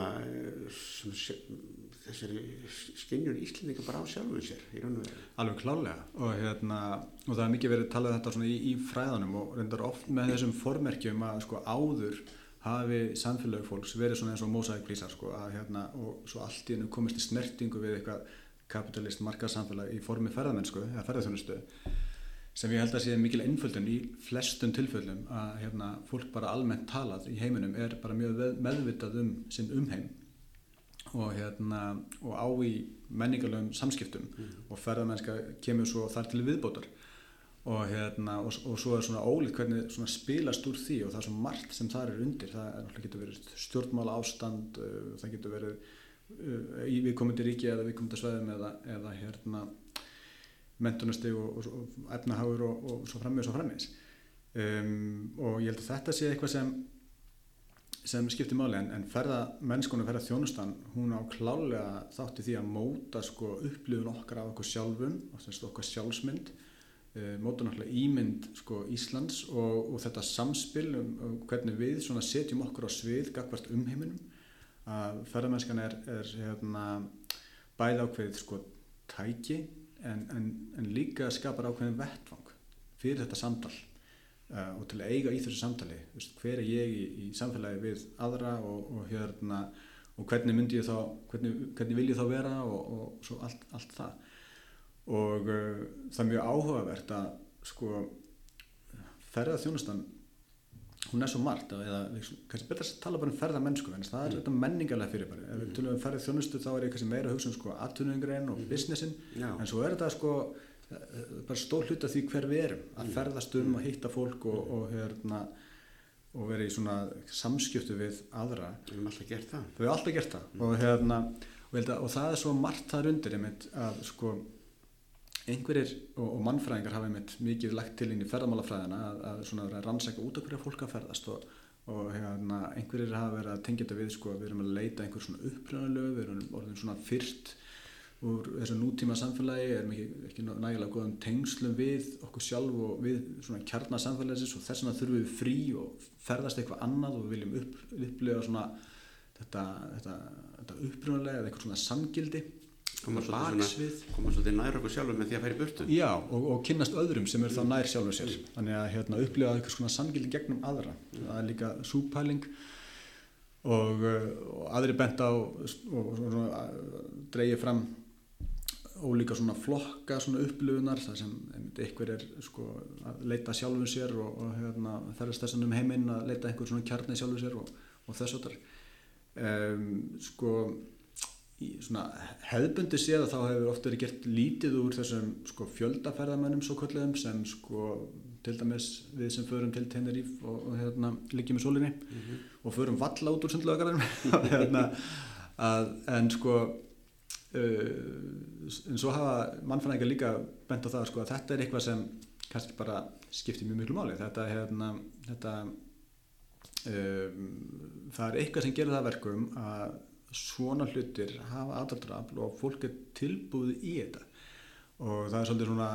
þessari skinnjun íslendinga bara á sjálfum sér. Alveg klálega og, hérna, og það er mikið verið talað um þetta í, í fræðanum og reyndar oft með þessum formerkjum að sko áður hafi samfélag fólks verið svona eins og mósækvísar sko, hérna, og svo allt í hennu komist í snertingu við eitthvað kapitalist markasamfélag í formi ferðamennsku eða ferðarþjónustu sem ég held að sé mikil einföldun í flestum tilfellum að hérna, fólk bara almennt talað í heiminum er bara mjög meðvitað um sinn umheim og, hérna, og á í menningarlegum samskiptum mm. og ferðarmennska kemur svo þar til viðbótar. Og, hérna, og, og svo er svona ólíkt hvernig svona spilast úr því og það er svona margt sem það er undir. Það getur verið stjórnmála ástand uh, það getur verið uh, í viðkomandi ríki eða viðkomandi sveðum eða, eða hérna mentunasteg og, efnahagur og svo frammiðs og frammiðs um, og ég held að þetta sé eitthvað sem sem skiptir máli en, en ferða mennskunum ferða þjónustan hún á klálega þátti því að móta sko upplifun okkar af okkur sjálfum okkar sjálfsmynd uh, móta náttúrulega ímynd sko Íslands og, og þetta samspil um, um hvernig við svona setjum okkur á svið gagvart umheiminum. Að ferðamennskan er, er hérna, bæði ákveðið sko tæki en, en, en líka skapar ákveðin vettvang fyrir þetta samtal og til að eiga í þessu samtali veist, hver er ég í, í samfélagi við aðra og, og hérna og hvernig myndi ég þá, hvernig, hvernig vil ég þá vera og, og svo allt, allt það og uh, það er mjög áhugavert að sko ferða þjónustan hún er svo margt eða kannski betra að tala bara um ferða mennsku en það er mm. þetta menningarlega fyrir bara ef við tölum um ferðið þjónustu þá er ég kannski meira að hugsa um sko aðtunumgrein og mm. businessin Já. en svo er þetta sko bara stór hlut af því hver við erum að mm. ferðast um og hitta fólk og, og hérna og vera í svona samskjöftu við aðra. Við hefum alltaf gert það. Alltaf gert það. Og, hérna, að, og það er svo margt þar undir einmitt að sko einhverjir og, mannfræðingar hafa einmitt mikið lagt til inn í ferðamálafræðina að, að svona vera að rannsækja út af hverja fólk að ferðast og, og hérna, einhverjir hafa verið að tengja þetta við sko að við erum að leita einhver svona uppröðanlegu, við erum orðin svona fyrst úr þessu nútíma samfélagi, erum ekki, ekki nægilega góðan tengslum við okkur sjálf og við svona kjarnasamfélagsins og þess vegna þurfum við frí og ferðast eitthvað annað og við viljum upp, upplifa svona þetta, þetta, þetta uppröðanlega eða eitthvað svona samgildi koma svolítið nær okkur sjálfur með því að færi burtu. Já og, og kynnast öðrum sem er þá nær sjálfur sér. Mm. þannig að hérna, upplifa eitthvað svona samgildi gegnum aðra. Mm. það er líka súpæling og, uh, og aðri bent á og, og dreyja fram ólíka svona flokka svona upplifunar það sem einhver er sko, að leita sjálfur sér og hérna, ferðast þessan um heiminn að leita einhver svona kjarni sjálfur sér og þess að það um, sko hefðbundi séð að þá hefur ofta verið gert lítið úr þessum sko, fjöldaferðamennum svo kvöldlegum sem sko, til dæmis við sem förum til Teneríf og, og hérna, liggjum í sólinni mm -hmm. og förum valla út úr sundlögarinn hérna, en sko en svo hafa mannfæðingar líka bent á það sko, að þetta er eitthvað sem kannski bara skiptir mjög miklu máli. Þetta, hérna, þetta um, það er eitthvað sem gerir það verkum að svona hlutir hafa aðaldrafl og fólk er tilbúið í þetta. Og það er svolítið svona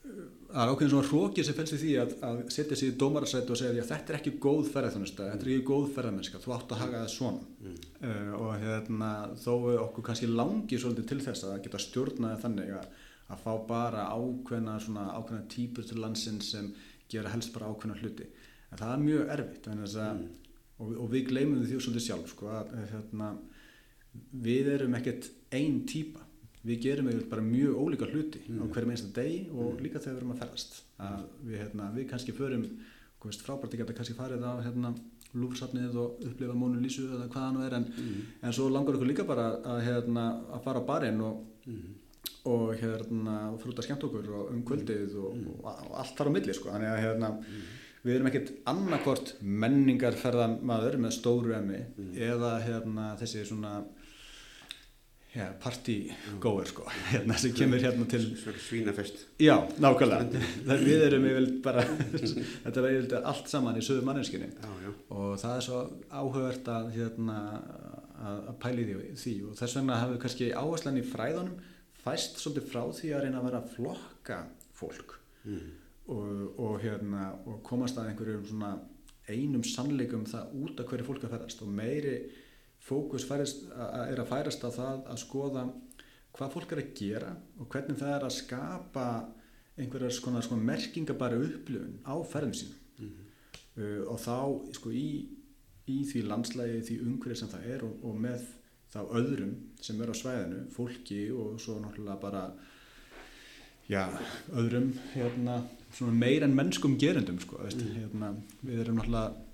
það er ákveðin svona hrókið sem fælst í því að, að setja sér í dómararsætt og segja þetta er ekki góð ferðarþjónusta, þetta er ekki góð ferðarmennska þú átt að haga það svona. Mm. uh, og hérna þó okkur kannski langi svolítið til þess að geta stjórnaði þannig að, að fá bara ákveðna svona ákveðna típur til landsins sem gera helst bara ákveðna hluti. En það er mjög erfitt að mm. og, og við gleymum því svolítið sjálf sko, að, hérna, við erum ekkert einn típa við gerum bara mjög ólíka hluti mm. á hverjum einsta degi og mm. líka þegar við erum að ferðast að við, hérna, við kannski förum frábært ekki að kannski farið á hérna, lúfsafnið og upplifa Mónu Lísu eða hvaða hann er en, mm. en svo langar okkur líka bara að, hérna, að fara á barinn og, mm. og hérna frúta skemmt okkur og um kvöldið og, mm. og, og allt þar á milli sko. þannig að hérna mm við erum ekkert annarkort menningarferðamaður með stóru emmi mm. eða hérna, þessi svona ja, partygóður sko, hérna, sem kemur hérna til svínafest. Já, nákvæmlega. Við erum yfir bara þetta er yfir allt saman í söðu manninskinni og það er svo áhugavert að hérna, að pæli því, því. Og þess vegna hafum við kannski áherslan í fræðunum fæst svolítið frá því að reyna að vera flokka fólk. Mm. Og, og, hérna, og komast að einhverjum svona einum sannleikum það út af hverju fólk að ferast og meiri fókus færist, að, er að færast á það að skoða hvað fólk er að gera og hvernig það er að skapa einhverjar svona, svona merkingabæri upplifun á ferðum sínum mm -hmm. uh, og þá sko í, í því landslægi, því umhverju sem það er og, og með þá öðrum sem er á svæðinu, fólki og svo náttúrulega bara já, öðrum hérna meir en mennskum gerendum sko, veist, mm. hérna, við erum náttúrulega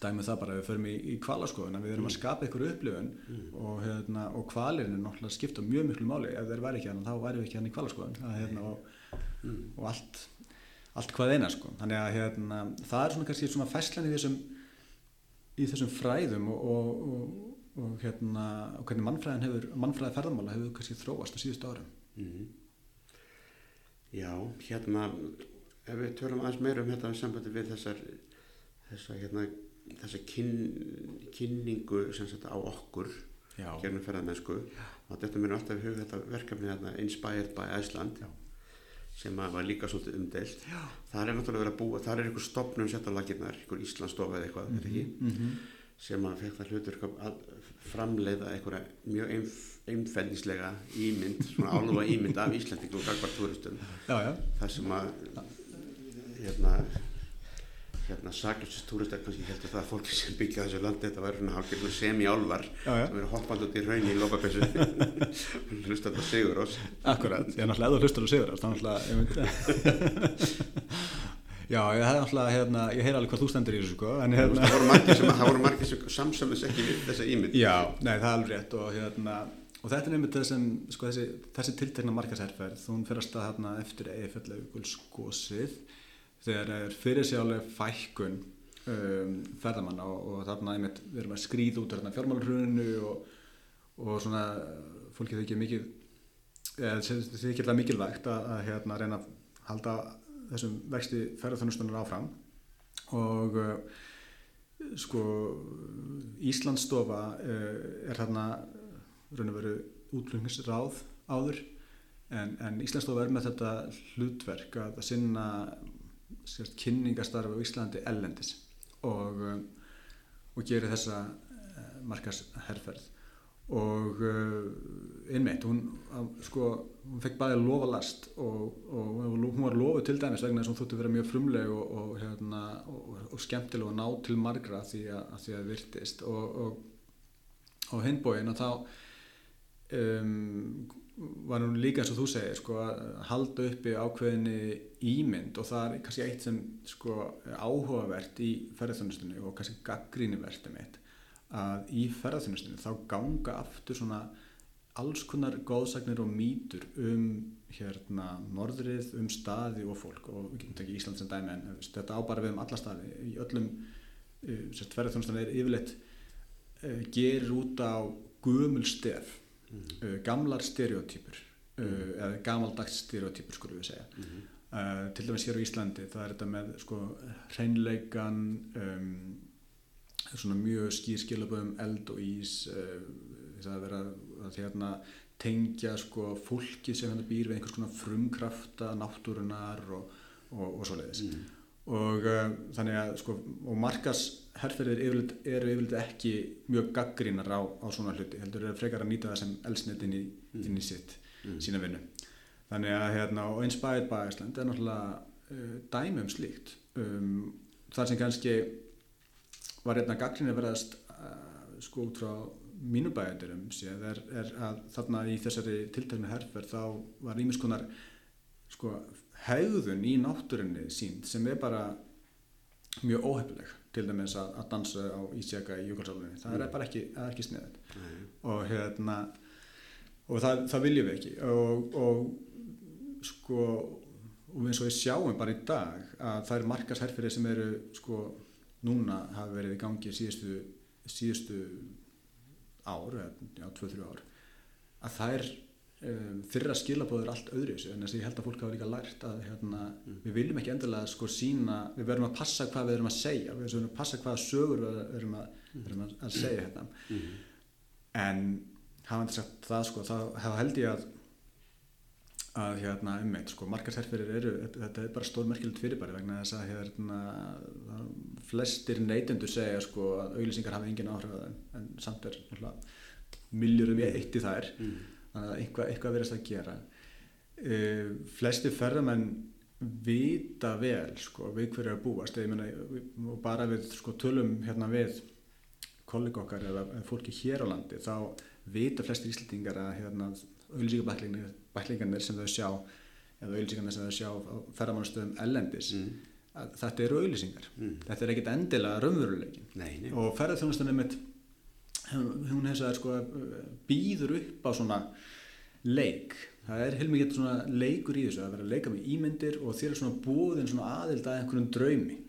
dæmið það bara að við förum í, í kvalaskoðuna við erum mm. að skapa ykkur upplifun mm. og, hérna, og kvalirinn er náttúrulega skipta mjög miklu máli ef þeir væri ekki hann þá væri við ekki hann í kvalaskoðun hérna, og, mm. og allt, allt hvað eina sko. þannig að hérna, það er svona kannski svona fæslan í þessum, í þessum fræðum og, og hérna, hvernig mannfræðin hefur mannfræði ferðamála hefur kannski þróast á síðustu árum mm. Já, hérna ef við tölum aðeins meira um þetta sambandi við þessar þessar hérna þessa kyn, kynningu sem sagt á okkur Já, gegnum ferðamennsku. Og þetta mér alltaf í hug þetta verkefni hérna Inspired by Iceland Já. sem var líka svolítið umdeilt. Það er náttúrulega verið að búa, það er einhver stopnum sett á lakirnar, einhver Íslandsstofa eða eitthvað, mm -hmm. ekki, mhm, sem að fekk það hlutur að framleiða einhverja mjög einf, einfellislega ímynd, svona álúa ímynd af Íslandingum og gagvar túristum. Já, já, þar sem að hérna hérna saklustist túristar kannski heldur það að fólki sem byggja þessu landi þetta væri svona hálfgerðinu semi-álvar sem eru hoppand út í raun í lópapessu hlusta þetta sigur ós Akkurat, ég er náttúrulega eða hlustur og sigur þá náttúrulega ég myndi Já, ég hef náttúrulega hérna, ég heyr alveg hvað þú stendur í þessu sko en hérna það voru margir sem, sem samsömmis ekki við þessa ímynd. Já, nei, það er alveg rétt og hérna og þetta er nefnir þessum, sko þessi, þessi tiltekna markasherferð, hún fyrir að stað hérna eftir Þegar er fyrirsjálega fækkun um, ferðamanna og, og þarna einmitt við erum að skrýða út af hérna fjármálurhruninu og, og svona fólki þykir mikið eða þykir alltaf mikilvægt að, að hérna reyna að halda þessum vexti ferðarþjónustunar áfram. Og uh, sko Íslandsstofa uh, er þarna raun og veru útlunningsráð áður en, en Íslandsstofa er með þetta hlutverk að, að sinna sérst, kynningastarfi á Íslandi ellendis og, um, og gerir þessa uh, markasherferð og uh, einmitt, hún, sko, hún fekk bæði lofa last og, og hún var lofuð til dæmis vegna þess að hún þótti vera mjög frumleg og, og, hérna, og, og skemmtileg og ná til margra því að, að því að virtist. Og, og, og hinbóin og þá um, var hún líka eins og þú segir sko, að halda uppi ákveðinni ímynd og það er kannski eitt sem sko, er áhugavert í ferðarþjónustunni og kannski gaggrínivert um eitt að í ferðarþjónustunni þá ganga aftur svona alls konar góðsagnir og mýtur um hérna norðrið, um staði og fólk og við getum tekið Ísland sem dæmi en þetta á bara við um alla staði. Í öllum uh, ferðarþjónustunni er yfirleitt uh, gerir út á gömul stef uh, gamlar stereotypur uh, eða gamaldags stereotypur skulum við segja. Uh, til dæmis hér á Íslandi það er þetta með sko hreinleikan um, svona mjög skýr skilaböðum eld og ís uh, það að vera að hérna tengja sko fólki sem hérna býr við einhvers konar frumkrafta náttúrunar og, og, og svoleiðis. Og uh, þannig að sko og markas yfirleitt, eru yfirleitt ekki mjög gaggrínar á, á svona hluti heldur eru frekar að nýta það sem elsnett inn í, inn í sitt, sína vinnu. Þannig að hérna og Inspired by Iceland er náttúrulega uh, dæmi um slíkt. Um, þar sem kannski var einna gaggrín að verðast uh, sko út frá mínu bæjandurum séð er, er að þarna í þessari tilteknu herferð þá var ímis konar sko hegðun í náttúrunni sín sem er bara mjög óhefnileg til dæmis að, að dansa á ísjaka í jökulsálunni það er bara ekki, ekki sniðið og hérna og það, það viljum við ekki. Og, og sko og eins og við sjáum bara í dag að það er markasherfyrir sem eru sko núna hafa verið í gangi síðustu, síðustu ár, já, 2-3 ár að það er um, þeirra skilabóður allt öðru þessu en þess að ég held að fólk hafa líka lært að hérna, við viljum ekki endilega sko sína við verðum að passa hvað við erum að segja við verðum að passa hvaða sögur við erum að, erum að, að segja hérna. En hafandi sagt það sko þá held ég að að hérna ummeitt sko markaserferir eru þetta, er bara stórmerkilegt fyrirbæri vegna þess að hérna flestir neytendur segja sko að auglýsingar hafa engin áhrif en, samt er miljurum í eitt í þær. Að eitthvað, eitthvað verðast að gera. Uh, flesti ferðamenn vita vel sko við hverju er að búast. Ég meina og bara við sko tölum hérna við kollega okkar eða fólki hér á landi þá vita flestir íslendingar að hérna auðlýsingabæklingarnir sem þau sjá eða auðlýsingarnir sem þau sjá á ferðamannastöðum ellendis að þetta eru auðlýsingar þetta er ekkit endilega raunveruleikin og ferðarþjónustan mitt hún hefði að sko býður upp á svona leik. Það er heilmikið svona leikur í þessu að vera að leika með ímyndir og þér er svona búðin svona aðild að einhverjum draumi.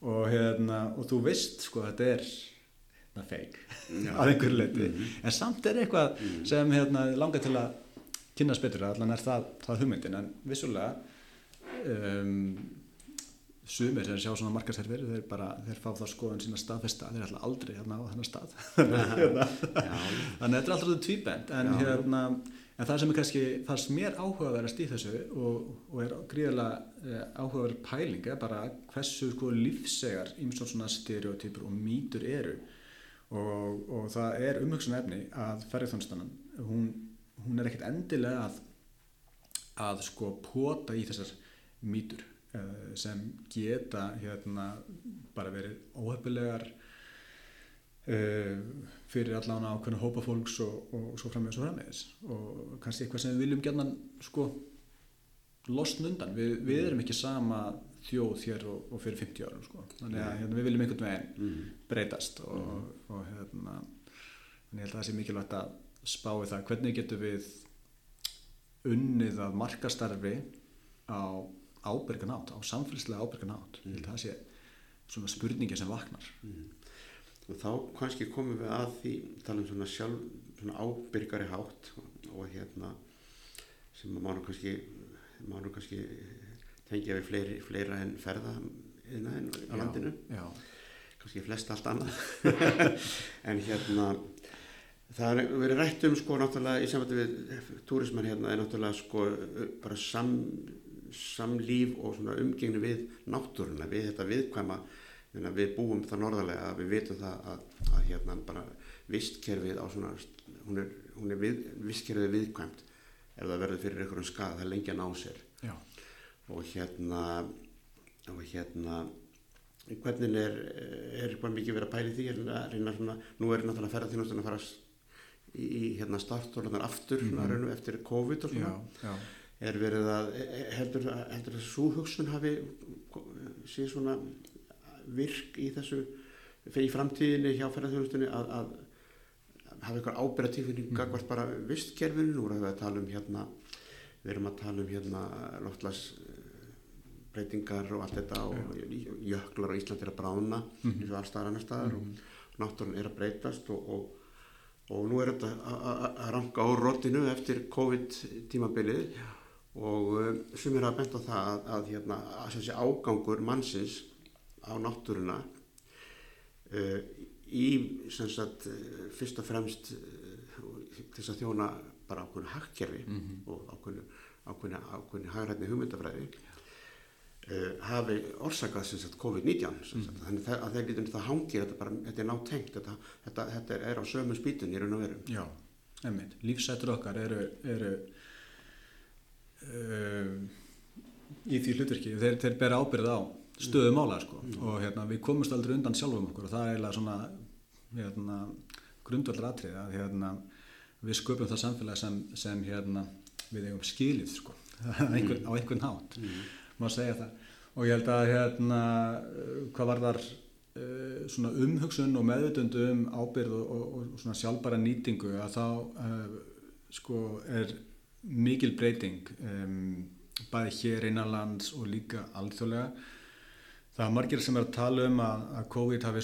Og, hérna, og þú veist sko þetta er það feik Já. að einhverju leiti en samt er eitthvað sem hérna, langar til að kynast betur allan er það, það hugmyndin. En vissulega um, sumir sem sjá svona markaserfir þeir bara, þeir fá það skoðan sína staðfesta þeir ætla aldrei hérna á þennan stað. Hérna. þannig að þetta er alltaf tvíbend en, hérna, en það sem er kannski það sem er áhugaverðast í þessu og, og er gríðilega eh, áhugaverð pæling er bara hversu sko lífsegar ímsón svona stereotypur og mýtur eru. Og, og það er umhugsun efni að ferðarþjónstanan hún, hún er ekkert endilega að að sko pota í þessar mýtur sem geta hérna bara verið óhefnilegar uh, fyrir allan ákveðna hópa fólks og, og svo frammeðis og frammeðis og kannski eitthvað sem við viljum gætna sko losn undan, við, við erum ekki sama þjóð hér og, og fyrir 50 árum sko. þannig að hérna, við viljum einhvern veginn mm. breytast og, mm. og hérna ég held að það sé mikilvægt að spá í það hvernig getur við unnið að markastarfi á ábyrgan átt, á samfélagslega ábyrgan átt mm. það sé svona spurningi sem vaknar mm. og þá kannski komum við að því tala um svona sjálf svona ábyrgari hátt og, hérna sem maður kannski maður kannski tengja við fleiri, fleira en ferða enn í landinu já, já. kannski flest allt annað en hérna Það er verið rætt um sko náttúrulega í samvættu við túrismann hérna er náttúrulega sko bara sam, samlíf og svona umgengni við náttúruna, við þetta viðkvæma, við búum það norðarlega að við vitum það að, að hérna bara vistkerfið á svona, hún er, hún er við, vistkerfið viðkvæmt ef það verður fyrir einhverjum skað, það er lengi að ná sér Já. og hérna, og hérna hvernig er, er bara mikið verið að pæli því, reyna svona, nú er náttúrulega ferðarþjónustan að fara að í hérna startórlanar aftur mm -hmm. eftir COVID og svona já, já. Er verið að heldur, heldur að svo hugsun hafi síðan svona virk í þessu í framtíðinni hjá ferðarþjónustunni að, að hafa eitthvað ábyrgatífinning mm. -hmm. gagvart bara vistkerfinu? Nú erum við að tala um hérna við erum að tala um hérna loftlas breytingar og allt þetta og jöklar á Ísland er að brána mm eins og allstaðar annar staðar og náttúrun er að breytast og, og og nú er þetta að ranka á rótinu eftir COVID tímabilið og uh, sem er að benda það að, að, hérna, að þessi ágangur mannsins á náttúruna uh, í sagt, uh, fyrst og fremst þess að þjóna bara ákveðinu hakkjörfi mm -hmm. og ákveðinu, ákveðinu, hagrætni hugmyndafræði uh, hafi orsakað COVID-19 mm. þannig að þeir lítum það hangir þetta, bara, þetta er nátengt þetta, þetta, þetta er á sömu spýtun í raun og veru Já, einmitt, lífsættur okkar eru, eru uh, í því hlutverki. Þeir, þeir bera ábyrð á stöðu mála sko. mm. og hérna, við komumst aldrei undan sjálfum okkur og það er eiginlega svona hérna, grundvöldur atrið að hérna, við sköpum það samfélag sem, sem hérna, við eigum skilið sko, einhver, á einhvern hátt. Mm. Má segja það. Og ég held að hérna hvað var þar uh, svona umhugsun og meðvitund um ábyrð og, og, og svona sjálfbara nýtingu að þá uh, sko er mikil breyting um, bæði hér innanlands og líka alþjóðlega. Það er margir sem er að tala um að, að COVID hafi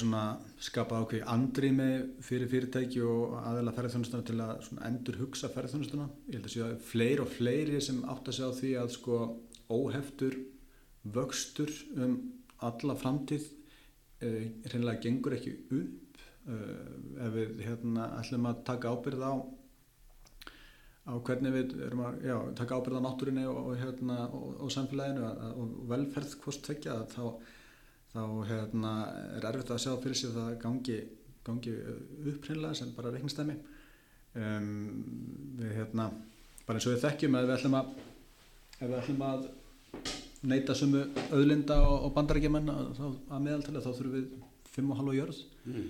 skapað ákveði andrými fyrir fyrirtæki og aðeila ferðarþjónustuna til að endur hugsa ferðarþjónustuna ég held að séu að fleiri og fleiri sem átt að segja á því að sko óheftur vöxtur um alla framtíð uh, reynilega gengur ekki upp uh, ef við hérna ætlum að taka ábyrð á á hvernig við erum að já, taka ábyrð á náttúrinni og, og, hérna, og, og samfélaginu og velferð hvort tvekja þá, þá hérna, er erfitt að sjá fyrir sig að það gangi, gangi upp reynilega sem bara reiknistæmi um, við hérna bara eins og við þekkjum að við ætlum að við ætlum að neyta sumu auðlinda og bandarækjumenn að meðaltala þá þurfum við 5,5 jörð mm.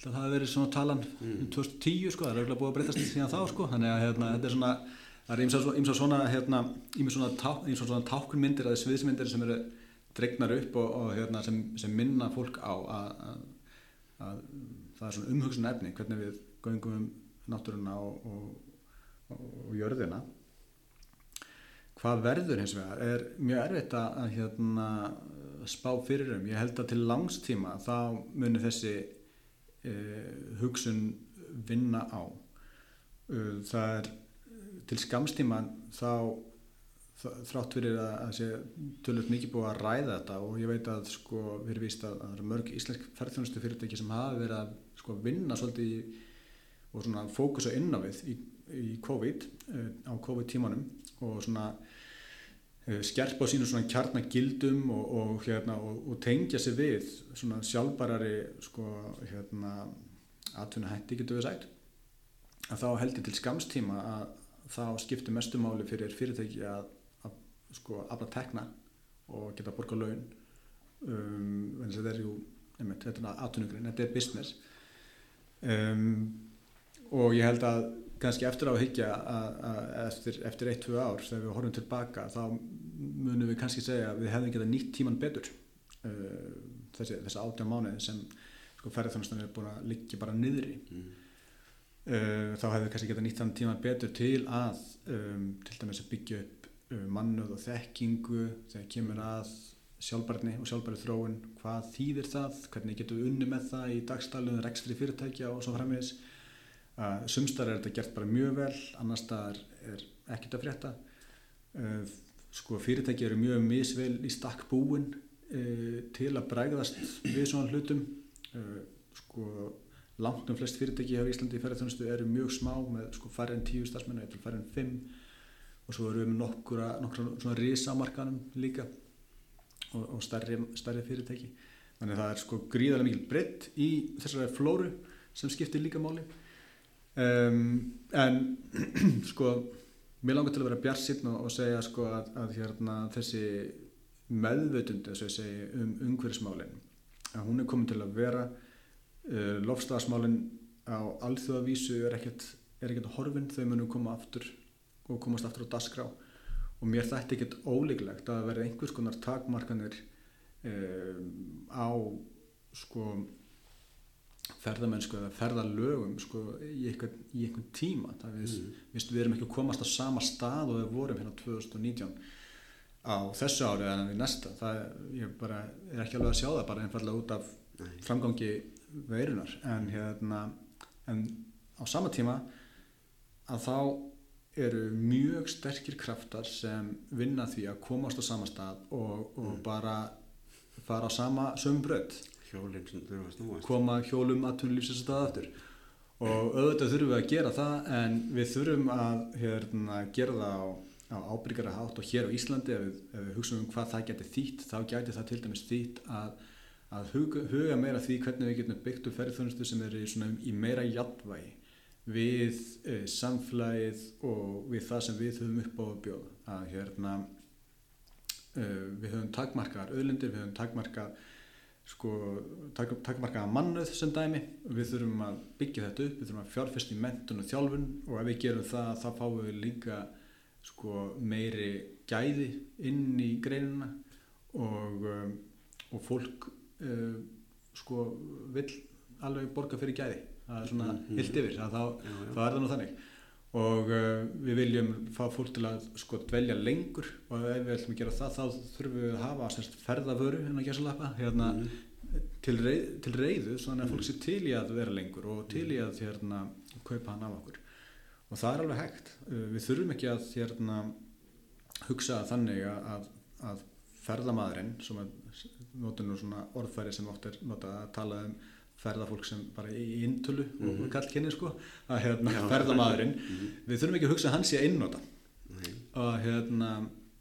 Það hafi verið svona talan mm. 2010 sko, það er auðvitað búið að breytast síðan þá sko, þannig að hérna, þetta er svona það er eins og svona hérna, eins og svona, svona tákunmyndir eða sviðsmyndir sem eru dregnar upp og, og hérna, sem, sem minna fólk á að, að, að það er svona umhugsun efni hvernig við göngum um náttúruna og, og, og jörðina hvað verður hins vegar er mjög erfitt að hérna, spá fyrir um. Ég held að til langstíma þá munir þessi hugsun vinna á. Það er til skamstíma þá, þrátt fyrir að, að sé tölvöld mikið búið að ræða þetta og ég veit að sko við erum víst að, að það eru mörg íslensk ferðþjónustu fyrirtæki sem hafa verið að sko vinna svolítið í, og svona fókusa inn á við í, í COVID á COVID tímanum og svona skerpa á sínu svona kjarnagildum og, og hérna og, og tengja sig við svona sjálfbarari sko hérna atvinna hætti getur við sagt. Að þá heldur til skamstíma að þá skiptir mestumáli fyrir fyrirtæki að sko afla tekna og geta borga laun. Um, en þetta er ju einmitt, þetta er aðtunugurinn, þetta er business. Um, og ég held að kannski eftir á að higgja eftir, eftir 1-2 ár þegar við horfum tilbaka þá munum við kannski segja að við hefðum getað nýtt tíman betur. Uh, þessi, þessi átjá mánuði sem sko ferðarþjónustan er búin að liggja bara niðri. Mm. uh, þá hefðum við kannski getað nýtt þann tíman betur til að um, til dæmis að byggja upp Uh, mannuð og þekkingu þegar kemur að sjálfbarni og sjálfbæri þróun, hvað þýðir það? Hvernig getum við unni með það í dagstæluðum rekstri fyrirtækja og svo uh, sumstar er þetta gert bara mjög vel annars staðar er ekkert að frétta sko fyrirtæki eru mjög misvel í stakk búin uh, til að bregðast við svona hlutum. Uh, sko langt um flest fyrirtæki á Íslandi í ferðarþjónustu eru mjög smá með sko færri en tíu stafsmennu eða færri en fimm. Og svo erum við með nokkura, nokkura svona risamarkanum líka og, og stærri, stærri fyrirtæki. Þannig að það er sko gríðarlega mikil breytt í þessari flóru sem skiptir líka máli. Um, en sko mér langar til að vera bjart sýtna og segja sko að, að hérna þessi meðvötund þess að segja um umhverfismálin að hún er komin til að vera uh, lofstafsmálin á alþjóðavísu er ekkert, er ekkert horfinn þau munum koma aftur og komast aftur á dasgrá og mér þætti ekkert ólíklegt að verða einhvers konar takmarkanir um, á sko ferðamennsku eða ferðalögum sko, í, einhvern, í einhvern tíma við, mm. við, við erum ekki að komast á sama stað og við vorum hérna 2019 á þessu ári en við næsta það ég bara er ekki alveg að sjá það bara einfallega út af Nei. framgangi veirunar en hérna en á sama tíma að þá eru mjög sterkir kraftar sem vinna því að komast á sama stað og, og mm. bara fara á sama sömbröð koma hjólum að tunnlýfsins stað aftur. Og auðvitað þurfum við að gera það en við þurfum að hérna, gera það á, á ábyrgara hátt og hér á Íslandi ef við, ef við hugsaum um hvað það getur þýtt þá getur það til dæmis þýtt að, að huga, huga meira því hvernig við getum byggt upp ferðarþjónustu sem er í, í meira jafnvægi við e, samflæðið og við það sem við höfum upp á að bjóða. Að hérna e, við höfum takmarkaðar öðlindir, við höfum takmarkað sko, tak, takmarkaða mannuð sem dæmi við þurfum að byggja þetta upp, við þurfum að fjárfesta í mentun og þjálfun og ef við gerum það þá fáum við líka sko, meiri gæði inn í greinuna og, og fólk uh, sko vil alveg borga fyrir gæði það er svona mm -hmm. hilt yfir þá, já, já. þá er það nú þannig og uh, við viljum fá fólk til að sko dvelja lengur. Og ef við ætlum að gera það þá þurfum við að hafa sérst, ferðavöru hérna, hérna mm til, reið, til reyðu þannig að fólk sé til í að vera lengur og til í að hérna, kaupa hann af okkur. Og það er alveg hægt. Uh, við þurfum ekki að hérna, hugsa þannig að, að ferðamadurinn sem er notur orðfæri sem oft er notað að tala um ferðafólk sem bara í intölu mm -hmm. og kallkenni sko að hérna ferðamadurinn mm -hmm. við þurfum ekki að hugsa að hann sé einnóta og hérna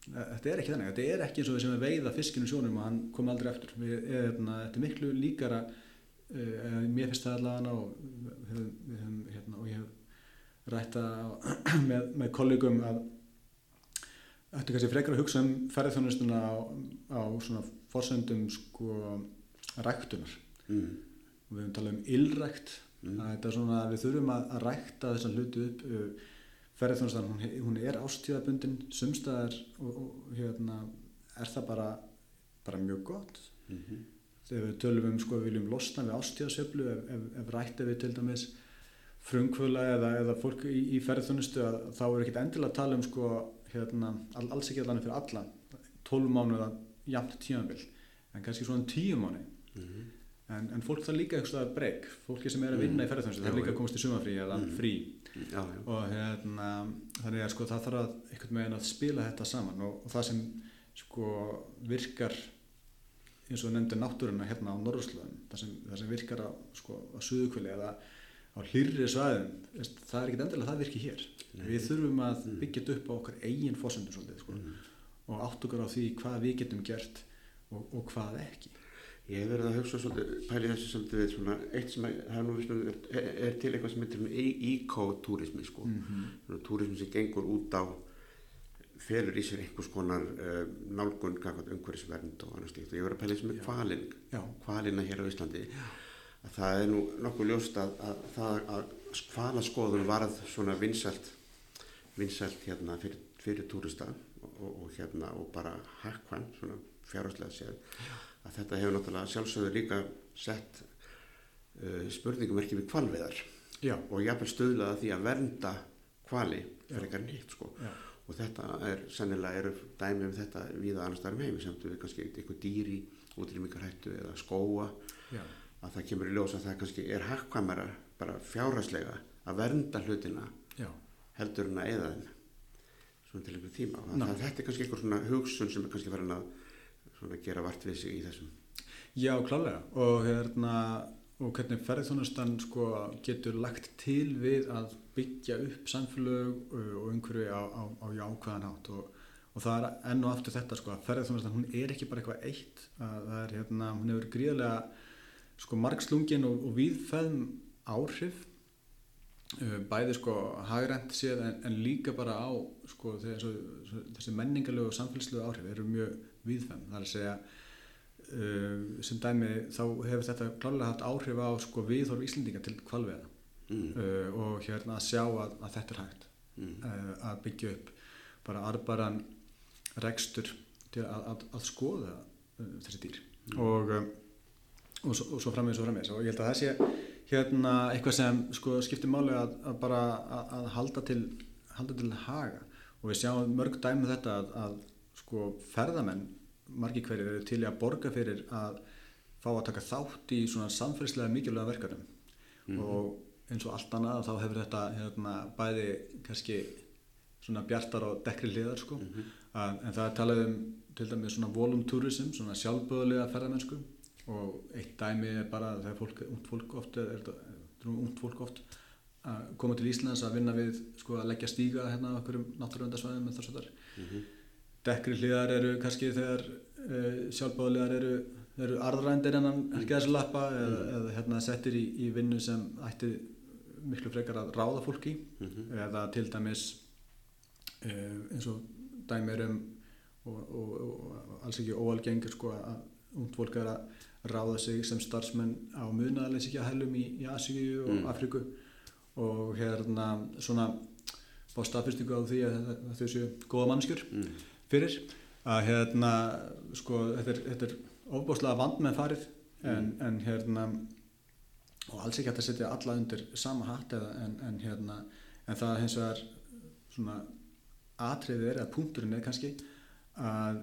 þetta er ekki þannig, þetta er ekki eins og við sem við veiða fiskinu sjónum og hann kom aldrei eftir við, hérna, þetta er miklu líkara uh, mér finnst það allavega og hérna, og ég hef rætta með, með kollegum að er kannski frekar að hugsa um ferðarþjónustuna á, á svona fórsöndum sko ræktunar. Mm við höfum talað um illrækt mm. þetta er svona að við þurfum að, að rækta þessa hlutu upp ferðarþjónustan, hún, hún er ástíðabundin sumstaðar og, og hérna er það bara, bara mjög gott. Mm -hmm. þegar við tölum um sko við viljum losna við ástíðasöflu ef, ef, ef rætti við til dæmis frumkvöla eða, eða fólk í, í ferðarþjónustu þá er ekkit endilega að tala um sko hérna, alls ekki allan fyrir alla. 12 mánu eða jæmt tímanvill en kannski svona 10 mánu mm -hmm en, en fólk það líka eitthvað breyk. Fólki sem er að vinna í ferðarþjónustu það Já, er líka að komast í sumafrí eða Mm. frí. Já, já, og hérna þannig að sko það þarf að einhvern veginn að spila þetta saman. Og, og það sem sko virkar eins og nefndi náttúruna hérna á Norðurslöðum það það sem virkar á, sko, á suðukvöli eða á hlýrri svæðum það er ekkit endilega að það virki hér. Nei. við þurfum að byggja þetta upp á okkar eigin fósendum svolítið sko, Mm. og átt okkur á því hvað við getum gert og, og hvað ekki Ég hef verið að hugsa svolítið, pæli þessu svolítið við svona, eitt sem er nú vissum, er, er til eitthvað sem heitir eco-túrismi, sko. mm Svona túrismi sem gengur út á, felur í sér einhvers konar uh, nálgun, kakvað umhverfisvernd og annars slíkt. Og ég hef verið að pæli þessu með Já. kvalin, Já, kvalina hér á Íslandi. Að það er nú nokkuð ljóst að, að það að kvalaskoðun varð svona vinsælt, vinsælt hérna fyrir, fyrir túrista og, og, hérna og bara hakkvæm, svona fjárháslega séð að þetta hefur náttúrulega sjálfsögður líka sett uh, spurningumerki við kvalveðar já, og jafnvel stuðlaða því að vernda kvali fyrir eitthvað nýtt sko. og þetta er sennilega eru dæmi um þetta viða annars staðar um heimi sem við kannski eitthvað dýr í útrýmingarhættu eða skóa já, að það kemur í ljós að það kannski er hakkvæmara bara fjárhæslega að vernda hlutina já, heldur en að eða þeim svona til einhver tíma. Þetta er kannski einhver svona hugsun sem er kannski farin að svona gera vart við sig í þessum. Já, klálega og hérna og hvernig ferðarþjónustan sko getur lagt til við að byggja upp samfélög uh, og umhverfi á, á, á jákvæðan hátt. Og, og það er enn og aftur þetta sko að ferðarþjónustan hún er ekki bara eitthvað eitt. Er hérna, hún hefur gríðarlega sko margslungin og, og víðfæðum áhrif. Uh, bæði sko hagrænt séð en, en líka bara á sko þessi menningarlegu og samfélagslegu áhrif eru mjög víðfæðum það er að segja uh, sem dæmi þá hefur þetta klálega haft áhrif á sko viðhorf Íslendinga til kvalveða mm. uh, og hérna að sjá að, að þetta er hægt Mm. uh, að byggja upp bara arbaran rekstur til að, að, að skoða uh, þessi dýr. Og, um, og, svo, svo framvegis og framvegis. Og ég held að það sé hérna eitthvað sem sko skiptir máli að, að bara að, að halda til halda til haga. Og við sjáum mörg dæmi um þetta að, að sko ferðamenn margir hverjir eru til að borga fyrir að fá að taka þátt í svona samfélagslega mikilvæga verkefnum Mhm. og eins og allt annað þá hefur þetta hérna, bæði kannski svona bjartar og dekkri hliðar sko. Mhm. að, en það er talað um til dæmis svona volum tourism, svona sjálfböðulega ferðamennsku og eitt dæmi er bara þegar fólk, ungt fólk oft er, er, er ungt fólk oft að koma til Íslands að vinna við sko, að leggja stíga hérna á okkur náttúruvendasvæðum með þess að þar Mhm. Dekkri hliðar eru kannski þegar uh, sjálfbáðlegar eru, eru arðrændir innan herkiðarslappa eða, eða hérna, settir í, í vinnu sem ætti miklu frekar að ráða fólki Mhm. eða til dæmis uh, eins og dæmi er um og, og, og alls ekki óalgengur sko að ungd fólk er að ráða sig sem starfsmenn á að hælum í, í Asíu og Mm. Afríku og hérna svona fá staðfyrstingu á því að, þau séu góða mannskjur Mm. Fyrir. Að hérna sko þetta er, þetta er ofbáslega vand með farið en, en hérna og alls ekki hægt að setja alla undir sama hatt eða, en, en hérna en það hins vegar svona atriðið er eða punkturinn er kannski að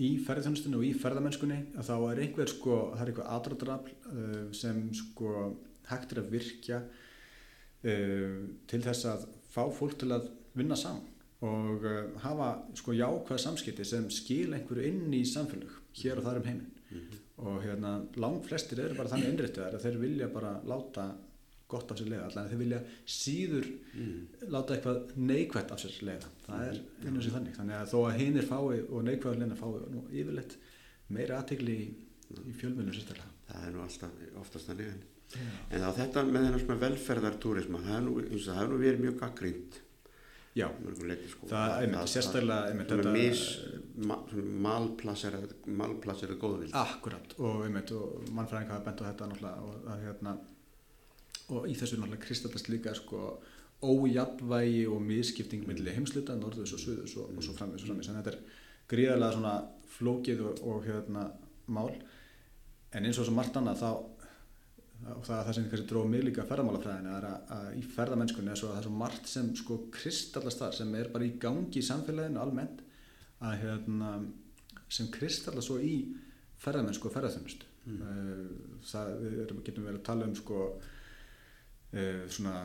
í ferðarþjónustunni og í ferðamennskunni að þá er einhver sko, það er eitthvað aðdrafl uh, sem sko hægt er að virkja uh, til þess að fá fólk til að vinna saman og uh, hafa sko jákvæða samskipti sem skil einhverju inn í samfélög hér og þar um heiminn. Mhm. og hérna lang flestir eru bara þannig innréttiðar að þeir vilja bara láta gott af sér leiða allan þeir vilja síður Mm. láta eitthvað neikvætt af sér leiða. Það er einu sem þannig. Þannig að þó að hinir fái og neikvæður leina fái nú yfirleitt meira aðtegli í, í fjölmjölum sérstaklega. Það er nú alltaf oftast þannig en, en þá þetta með þennan svona velferðartúrisma það er nú, það er nú verið mjög gaggrínt já, leiti, sko. það er einmitt sérstaklega einmitt þetta mis ma, malplacerað malplacerað góðvild. Akkurat og einmitt og mannfræðingar hafa bent á þetta náttúrulega og, að, hérna, og í þessu náttúrulega kristallast líka sko ójafnvægi og miskipting milli heimsluta, norðus og suðus og, og svo framvegis og framvegis. En þetta er gríðarlega svona flókið og, og hérna mál. En eins og svo margt annað þá og það er það sem kannski dróð mig líka ferðamálafræðinu er að, að í ferðamennskunni er svo að það er svo margt sem sko kristallast þar sem er bara í gangi í samfélaginu almennt að hérna sem kristallast svo í ferðamennsku og ferðarþjónustu mm. það, við erum, getum verið að tala um sko uh, svona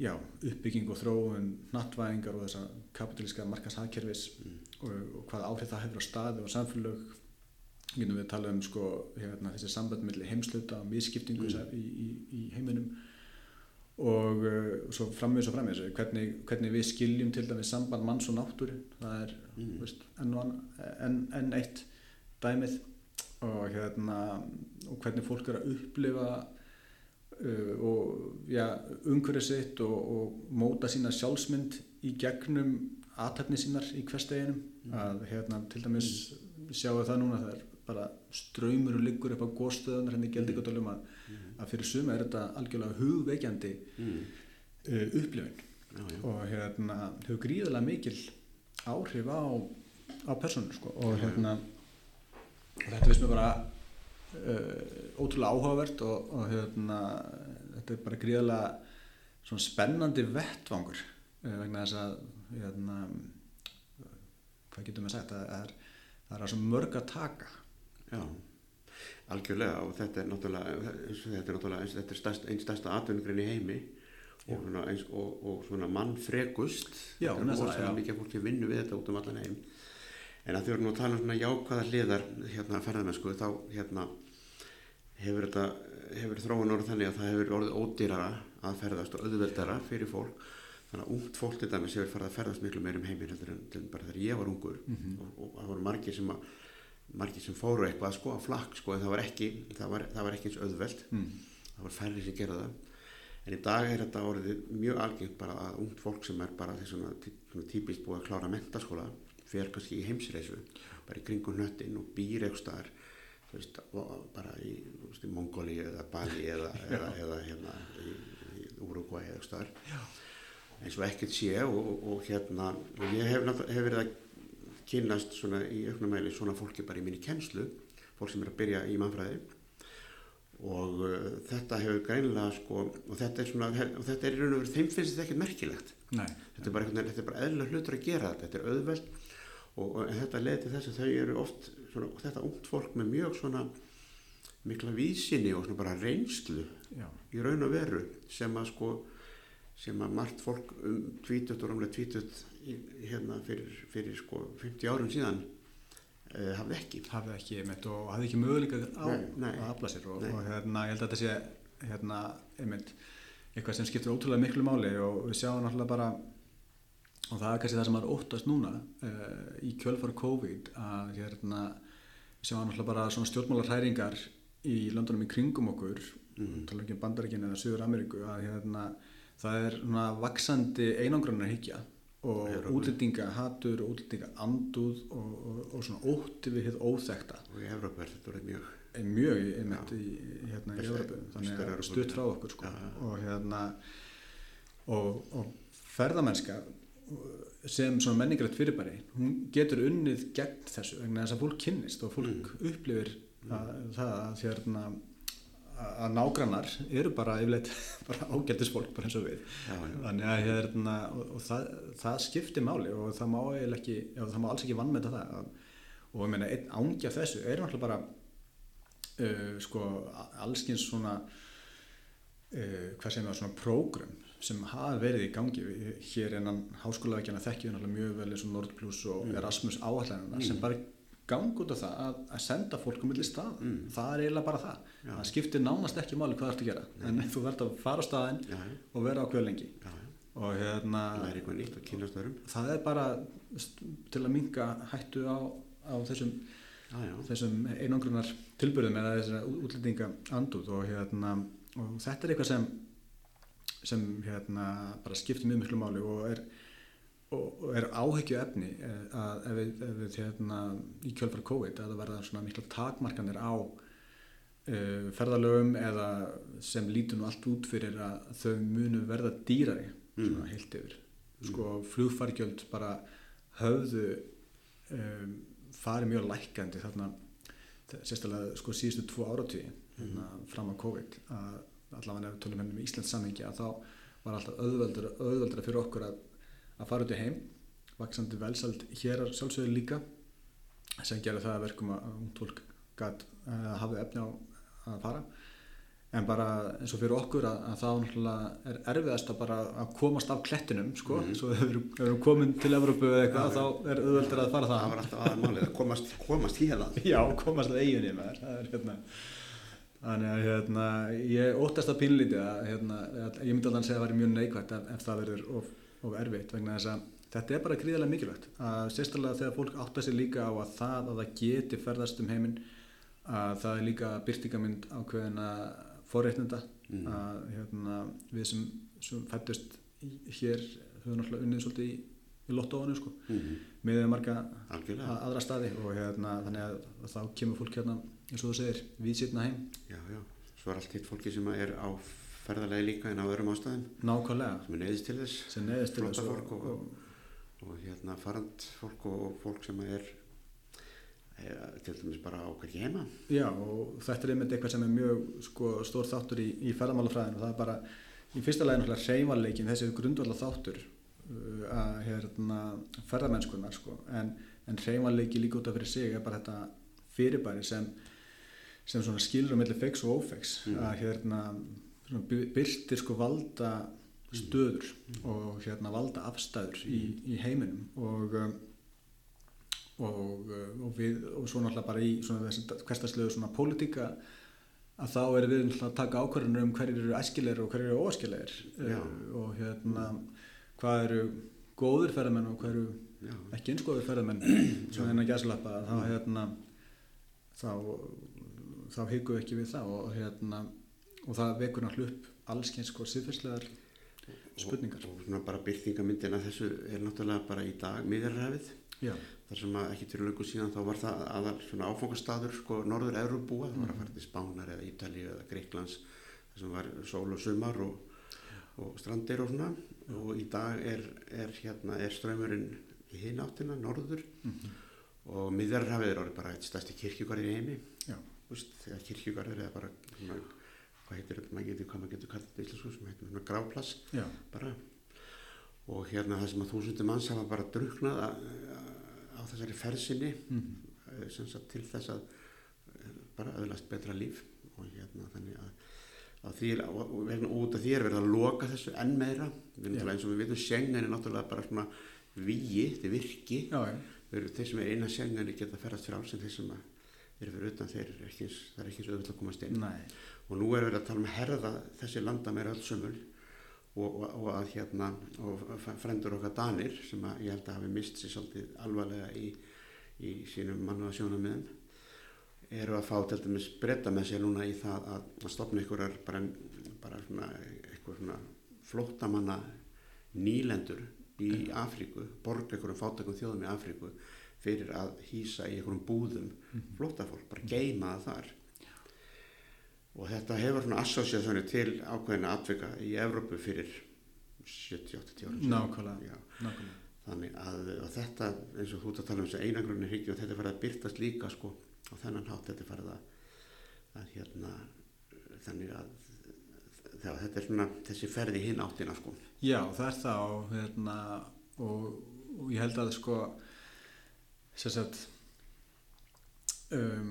já, uppbygging og þróun nattvæðingar og þessa kapitalíska markashagkerfis Mm. og, og hvað áhrif það hefur á staði og samfélög getum við að tala um sko, hérna, þessi samband melli heimsluta og miskiptingu Mm. í, í, í heiminum. Og uh, svo framvegis og framvegis hvernig, hvernig við skiljum til dæmis samband manns og náttúru það er Mm. veist, enn, ann- enn, enn eitt dæmið. Og hérna og hvernig fólk er að upplifa uh, og ja, umhverfið sitt og, og móta sína sjálfsmynd í gegnum aðtæfni sínar í hversteginum að hérna til dæmis sjáum við það núna það er bara ströymur og liggur upp á góðstöðunar henni geldi gott alveg að, að fyrir suma er þetta algjörlega hugveikjandi Mm. uh, já. og hérna hefur gríðarlega mikil áhrif á, á persónu sko. og hérna og þetta finnst mér bara uh, ótrúlega áhugavert og, og hérna þetta er bara gríðarlega svona spennandi vettvangur uh, vegna þess að hérna hvað getum við sagt það er, það er að svo mörg að taka Já, algjörlega og þetta er náttúrulega, þetta er náttúrulega eins, þetta er stærst, einn stærsta atvinnugrein í heimi. Og svona, eins, og, og svona mannfregust Já, þetta er já. mikið af fólki vinnu við þetta út um allan heim. En að nú að tala um svona jákvæða hliðar hérna ferðamennsku þá hérna hefur þetta hefur þróun orðið þannig að það hefur orðið ódýrara að ferðast og auðveldara fyrir fólk. Þannig að ungt fólk til dæmis hefur farið að ferðast miklu meir um heiminn heldur en til bara þegar ég var ungur. Og, og það voru margir sem að margir sem fóru eitthvað sko á flakk sko en það var ekki, það var, það var ekki eins auðveld mm. það var færri sem gerða það. En í dag er þetta orðið mjög algengt bara að ungt fólk sem er bara þess svona típist búið að klára mentaskóla fer kannski í heimsreisu bara í kringum hnöttin og býr eitthvað veist, bara í, í Mongóli eða Bali eða, eða, eða hérna í, Uruguay eða eitthvað eins og ekkert sé og, og, og hérna og ég hef, hef verið að kynnast svona í auknum meili svona fólki bara í minni kennslu fólk sem er að byrja í mannfræði. Og uh, þetta hefur greinilega sko og þetta er svona og þetta er í raun og veru þeim finnst þetta ekkert merkilegt. Nei, þetta er bara, er bara eðlilega hlutur að gera þetta þetta er auðvelt. Og, og þetta leði þess að þau eru oft svona, þetta ungt fólk með mjög svona mikla vísinni og svona bara reynslu já, í raun og veru sem að sko sem að margt fólk um tvítut og rámlega tvítut í, hérna fyrir, fyrir sko 50 árum síðan uh, hafði ekki hafði ekki einmitt og hafði ekki möguleika á Nei, nei. að afla sér og, og hérna, ég held að þetta sé hérna, einmitt, eitthvað sem skiptir ótrúlega miklu máli og við sjáum náttúrulega bara og það er kannski það sem er óttast núna uh, í kjölfara COVID að hérna, við sjáum náttúrulega bara svona stjórnmálarhæringar í löndunum í kringum okkur Mhm. tala ekki um Bandaríkinu eða Suður Ameríku að hérna, það er svona vaksandi einangrunar higgja og Evrópu. útlendinga hatur og útlendinga andúð og, og, og svona ótti við hitt óþekta og í Evrópu er þetta mjög er mjög einmitt í, hérna í Európu þannig að stutt frá okkur sko. Og hérna og, og ferðamennska sem svona menningarætt fyrirbæri hún getur unnið gegn þessu vegna þess að fólk kynnist og fólk Mm. upplifir að, það að hérna að nágrannar eru bara yfirleitt bara ágættis fólk bara eins og við. Já, já, þannig að hérna og, og það, það skiptir máli og það má ekki, já, það má alls ekki vannmeta það og, og ég meina einn ángi af þessu er náttúrulega bara uh, sko allskins svona uh, hvað sem er svona prógram sem hafa verið í gangi. Við- hér innan háskólaveikjana þekkjum við náttúrulega mjög vel eins og Nordplus og Erasmus áallanina sem bara gang út af það að, að senda fólk um milli stað Mm. það er eiginlega bara það. Já. það skiptir nánast ekki máli hvað það ert að gera en þú verður að fara á staðinn já, já, og vera á kvöð lengi. Og hérna það er er bara til að minka hættu á, á þessum, þessum einangrunar tilbyrðum eða þessar útlendinga andúð og hérna og þetta er eitthvað sem sem hérna bara skiptir mjög miklu máli og er og er áhyggju efni að ef við, ef við hérna í kjölfar COVID að það verða svona mikla takmarkanir á uh, ferðalögum eða sem lítur nú allt út fyrir að þau munu verða dýrari svona heilt yfir. Sko flugfargjöld bara höfðu um, farið mjög lækandi þarna sérstaklega sko síðustu tvo áratví hérna, fram á COVID að allavega ef við tölum henni með Íslands samhengi að þá var alltaf auðveldara fyrir okkur að, að fara út í heim. Vaksandi velsald hér að sjálfsögðu líka sem gerði það að verkum að ungt fólk gat, uh, hafði efni á að fara. En bara eins og fyrir okkur að, að þá náttúrulega er erfiðast að bara að komast af klettinum sko, Mhm. svo ef við erum- komin til Evrópu eða eitthvað, Já, þá er auðveldur að fara það það var alltaf aðmálið að komast, komast hérna Já, komast að eiginni maður. Það er hérna þannig að hérna, ég óttast að pínlítið að hérna, að, ég myndi alveg að segja að það væri mjög neikvægt ef það verður of, of erfitt vegna þess að þetta er bara gríðarlega mikilvægt að sérstaklega þegar fólk áttar sig líka á að það að það geti ferðast um heiminn að það er líka byrtingamind ákveðina forreitnenda Mm. að hérna, við sem, sem fættust í- hér höfum náttúrulega unnið svolítið í, í lottóinu sko, mm. með marga að- aðra staði og hérna, þannig að, að þá kemur fólk hérna eins og þú segir, við sitna heim já, já. svo er allt hitt fólki sem er á ferðalegi líka en á öðrum ástæðum. Nákvæmlega. Sem er neyðist til þess. Sem neðist til þess fólk og- og hérna farand fólk og, og fólk sem er e, til dæmis bara á hverju heima. Já og þetta er einmitt eitthvað sem er mjög sko, stór þáttur í, í ferðamálafræðinu það er bara í fyrsta lagi náttúrulega reyfarleikin þessi grundvallar þáttur uh, að hérna ferðamennskunar sko. En, en reyfarleiki líka út af fyrir sig er bara þetta fyrirbæri sem sem skilur á milli feiks og ófeiks Mm. að hérna byrtir sko valda stöður og hérna valda afstæður í, í heiminum og um, og, uh, og við og svo náttúrulega bara í svona þessi hverstarslegu svona pólitíka að þá er við náttúrulega að taka ákvarðanur um hverjir eru æskilegir og hverjir eru óæskilegir. Já. og hérna hvað eru góðir ferðamenn og hvað eru já, ekki eins góðir ferðamenn. Svona innan gæslappa þá hérna þá, þá hyggu ekki við það og hérna og það vekur náttúrulega upp allskeins sko síðferðslegar spurningar. Og, og svona bara byrtingamyndina þessu er náttúrulega bara í dag miðjarrafið já, þar sem að ekki til löngu síðan þá var það aðal svona áfangastadur sko norður Európúa, það var að fara til Spánar eða Ítalíu eða Greiklands þar sem var sól og sumar og, og strandir og svona. Og í dag er, er hérna er ströymurinn í hinn áttina, norður. Og miðjarrafið er orðið bara eitt stærsti kirkjugarður í heimi. Já, kirkjugarður eða bara hvað heitir þetta, maður getur hvað maður getur kallað þetta íslensku sem heitir svona gráplass bara. Og hérna það sem að þúsundir manns hafa bara druknað á, þessari fersinni mm, sem sagt til þess að eh, bara öðlast betra líf. Og hérna þannig að, að því, og, og vegna út af því er verið að loka þessu enn meira. Við náttúrulega eins og við vitum Schengen er náttúrulega bara svona víi, þetta er virki. Já, þeir, þeir sem er innan Schengen geta ferðast frá sem þeir sem eru fyrir utan þeir eru ekki, það er ekki eins auðvitað að komast inn. Nei og nú er verið að tala um að herða þessi landa meira öll sömul og, og, og að hérna og frendur okkar Danir sem að ég held að hafi mist sér svolítið alvarlega í, í sínum mannuða sjónamiðum eru að fá til dæmis breyta með sér núna í það að, að stopna einhverjar bara, bara svona, einhver svona flóttamanna nýlendur í Afríku, borga einhverjum fátakum þjóðum í Afríku fyrir að hýsa í einhverjum búðum flóttafólk, bara geima það þar og þetta hefur svona associationið til ákveðina atvika í Evrópu fyrir 70-80 árum síðan. Nákvæmlega. Nákvæmlega þannig að, þetta eins og þú ert að tala um þessu einagrunni hryggju og þetta farið að byrtast líka sko á þennan hátt þetta farið að, að hérna þannig að þegar þetta er svona þessi ferði hinn áttina sko Já, það er það og, hérna, og, og ég held að sko sagt um,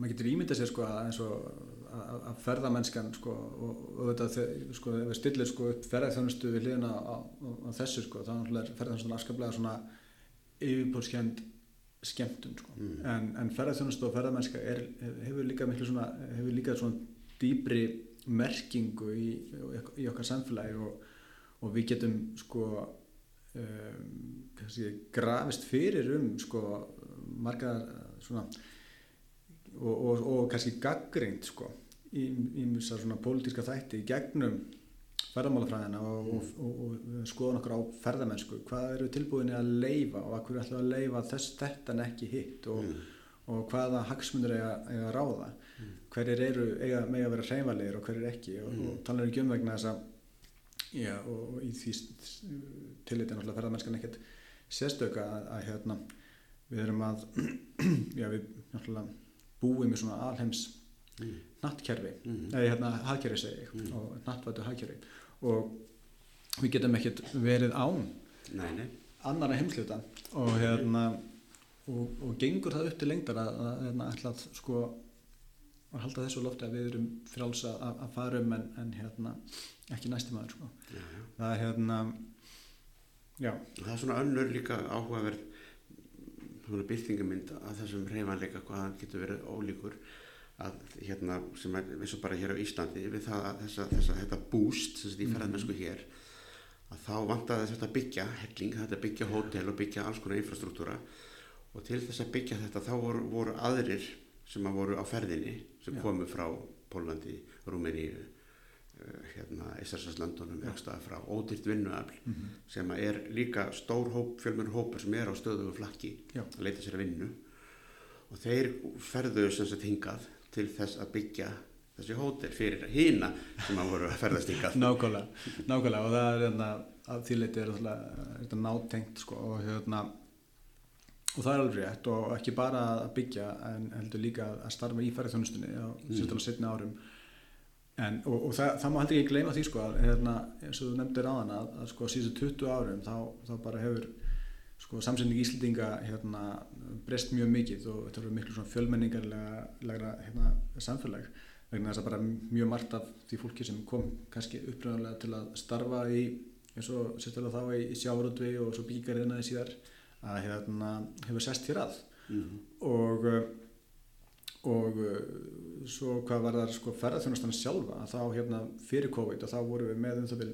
maður getur ímyndað sér sko að eins og að, ferðamennskan sko og, þegar sko ef við stillir sko upp ferðarþjónustu við hliðina á, á, þessu sko þá er ferðarþjónustun afskaplega svona yfirbórskend skemmtun sko Mm. en, en ferðarþjónustu og ferðarmennska er, hefur líka miklu svona hefur líka svona dýbri merkingu í, í okkar samfélagi og, og við getum sko um, kannski, grafist fyrir um sko margar svona og, og, og kannski gaggrind sko í, í mjög svona pólitíska þætti í gegnum ferðamálafræðina og, og, og, og skoðan okkur á ferðamennsku. Hvað eru tilbúinni að leifa og hvað eru alltaf að leifa þess þetta en ekki hitt og, og hvaða hagsmunir eiga, eiga að ráða? Hverjir eru eiga, með að vera hreyfalegir og hverjir ekki? Og, Mm. ekki um vegna þess að já, og, í því tillit er náttúrulega ferðamennskan ekkert sérstöka að, að hérna við erum að já, við náttúrulega búum í svona alheims mm. Nattkerfi Mm. eða hérna hagkerfi segi ég Mm. og nattvætu hagkerfi og við getum ekkert verið án Nei, nei, annara heimsluta og hérna og, og gengur það upp til lengdar að, að, að, að sko að halda þessu lofti að við erum frálsa að, að fara um en, en hérna, ekki næsti maður sko. það er hérna já, það er svona önnur líka áhugaverð svona byrtingamind að þessum reyfanleika hvað hann getur verið ólíkur að hérna sem er eins og bara hér á Íslandi við það að þessa, þessa, þetta boost sem þetta í ferðarmennsku hér að þá vantaði þess að byggja helling, þetta byggja hótel og byggja alls konar infrastruktúra og til þess að byggja þetta þá voru, voru aðrir sem að voru á ferðinni sem Já. komu frá Pólandi, Rúmeníu uh, hérna Ísarsarslandunum vegstaða frá ódýrt vinnuafl Mhm. sem að er líka stór hóp, fjölmjörn hópur sem er á stöðugu flakki Já. að leita sér að vinnu og þeir ferðuðu sem sagt hingað til þess að byggja þessi hótel fyrir hína sem að voru að ferðast hingað. Nákvæmlega, nákvæmlega. Og það er hérna, að því leiti er þetta, þetta nátengt sko og hérna og það er alveg rétt og ekki bara að byggja en heldur líka að starfa í ferðarþjónustunni á Mm. sérstaklega setni árum. En, og, og það, það má heldur ekki gleyma því sko að hérna, eins og þú nefndir áðan að, að sko síðustu 20 árum þá, þá bara hefur sko samsending Íslendinga hérna breyst mjög mikið og þetta eru miklu fjölmenningarlega hérna, samfélag vegna þess að bara mjög margt af því fólki sem kom kannski uppröðanlega til að starfa í eins og sérstaklega þá í, í sjávarútvi og svo byggingarinaði síðar að hérna hefur sest hér að mm. og uh, og uh, svo hvað var það sko ferðarþjónustan sjálfa að þá hérna fyrir COVID og þá vorum við með um það vil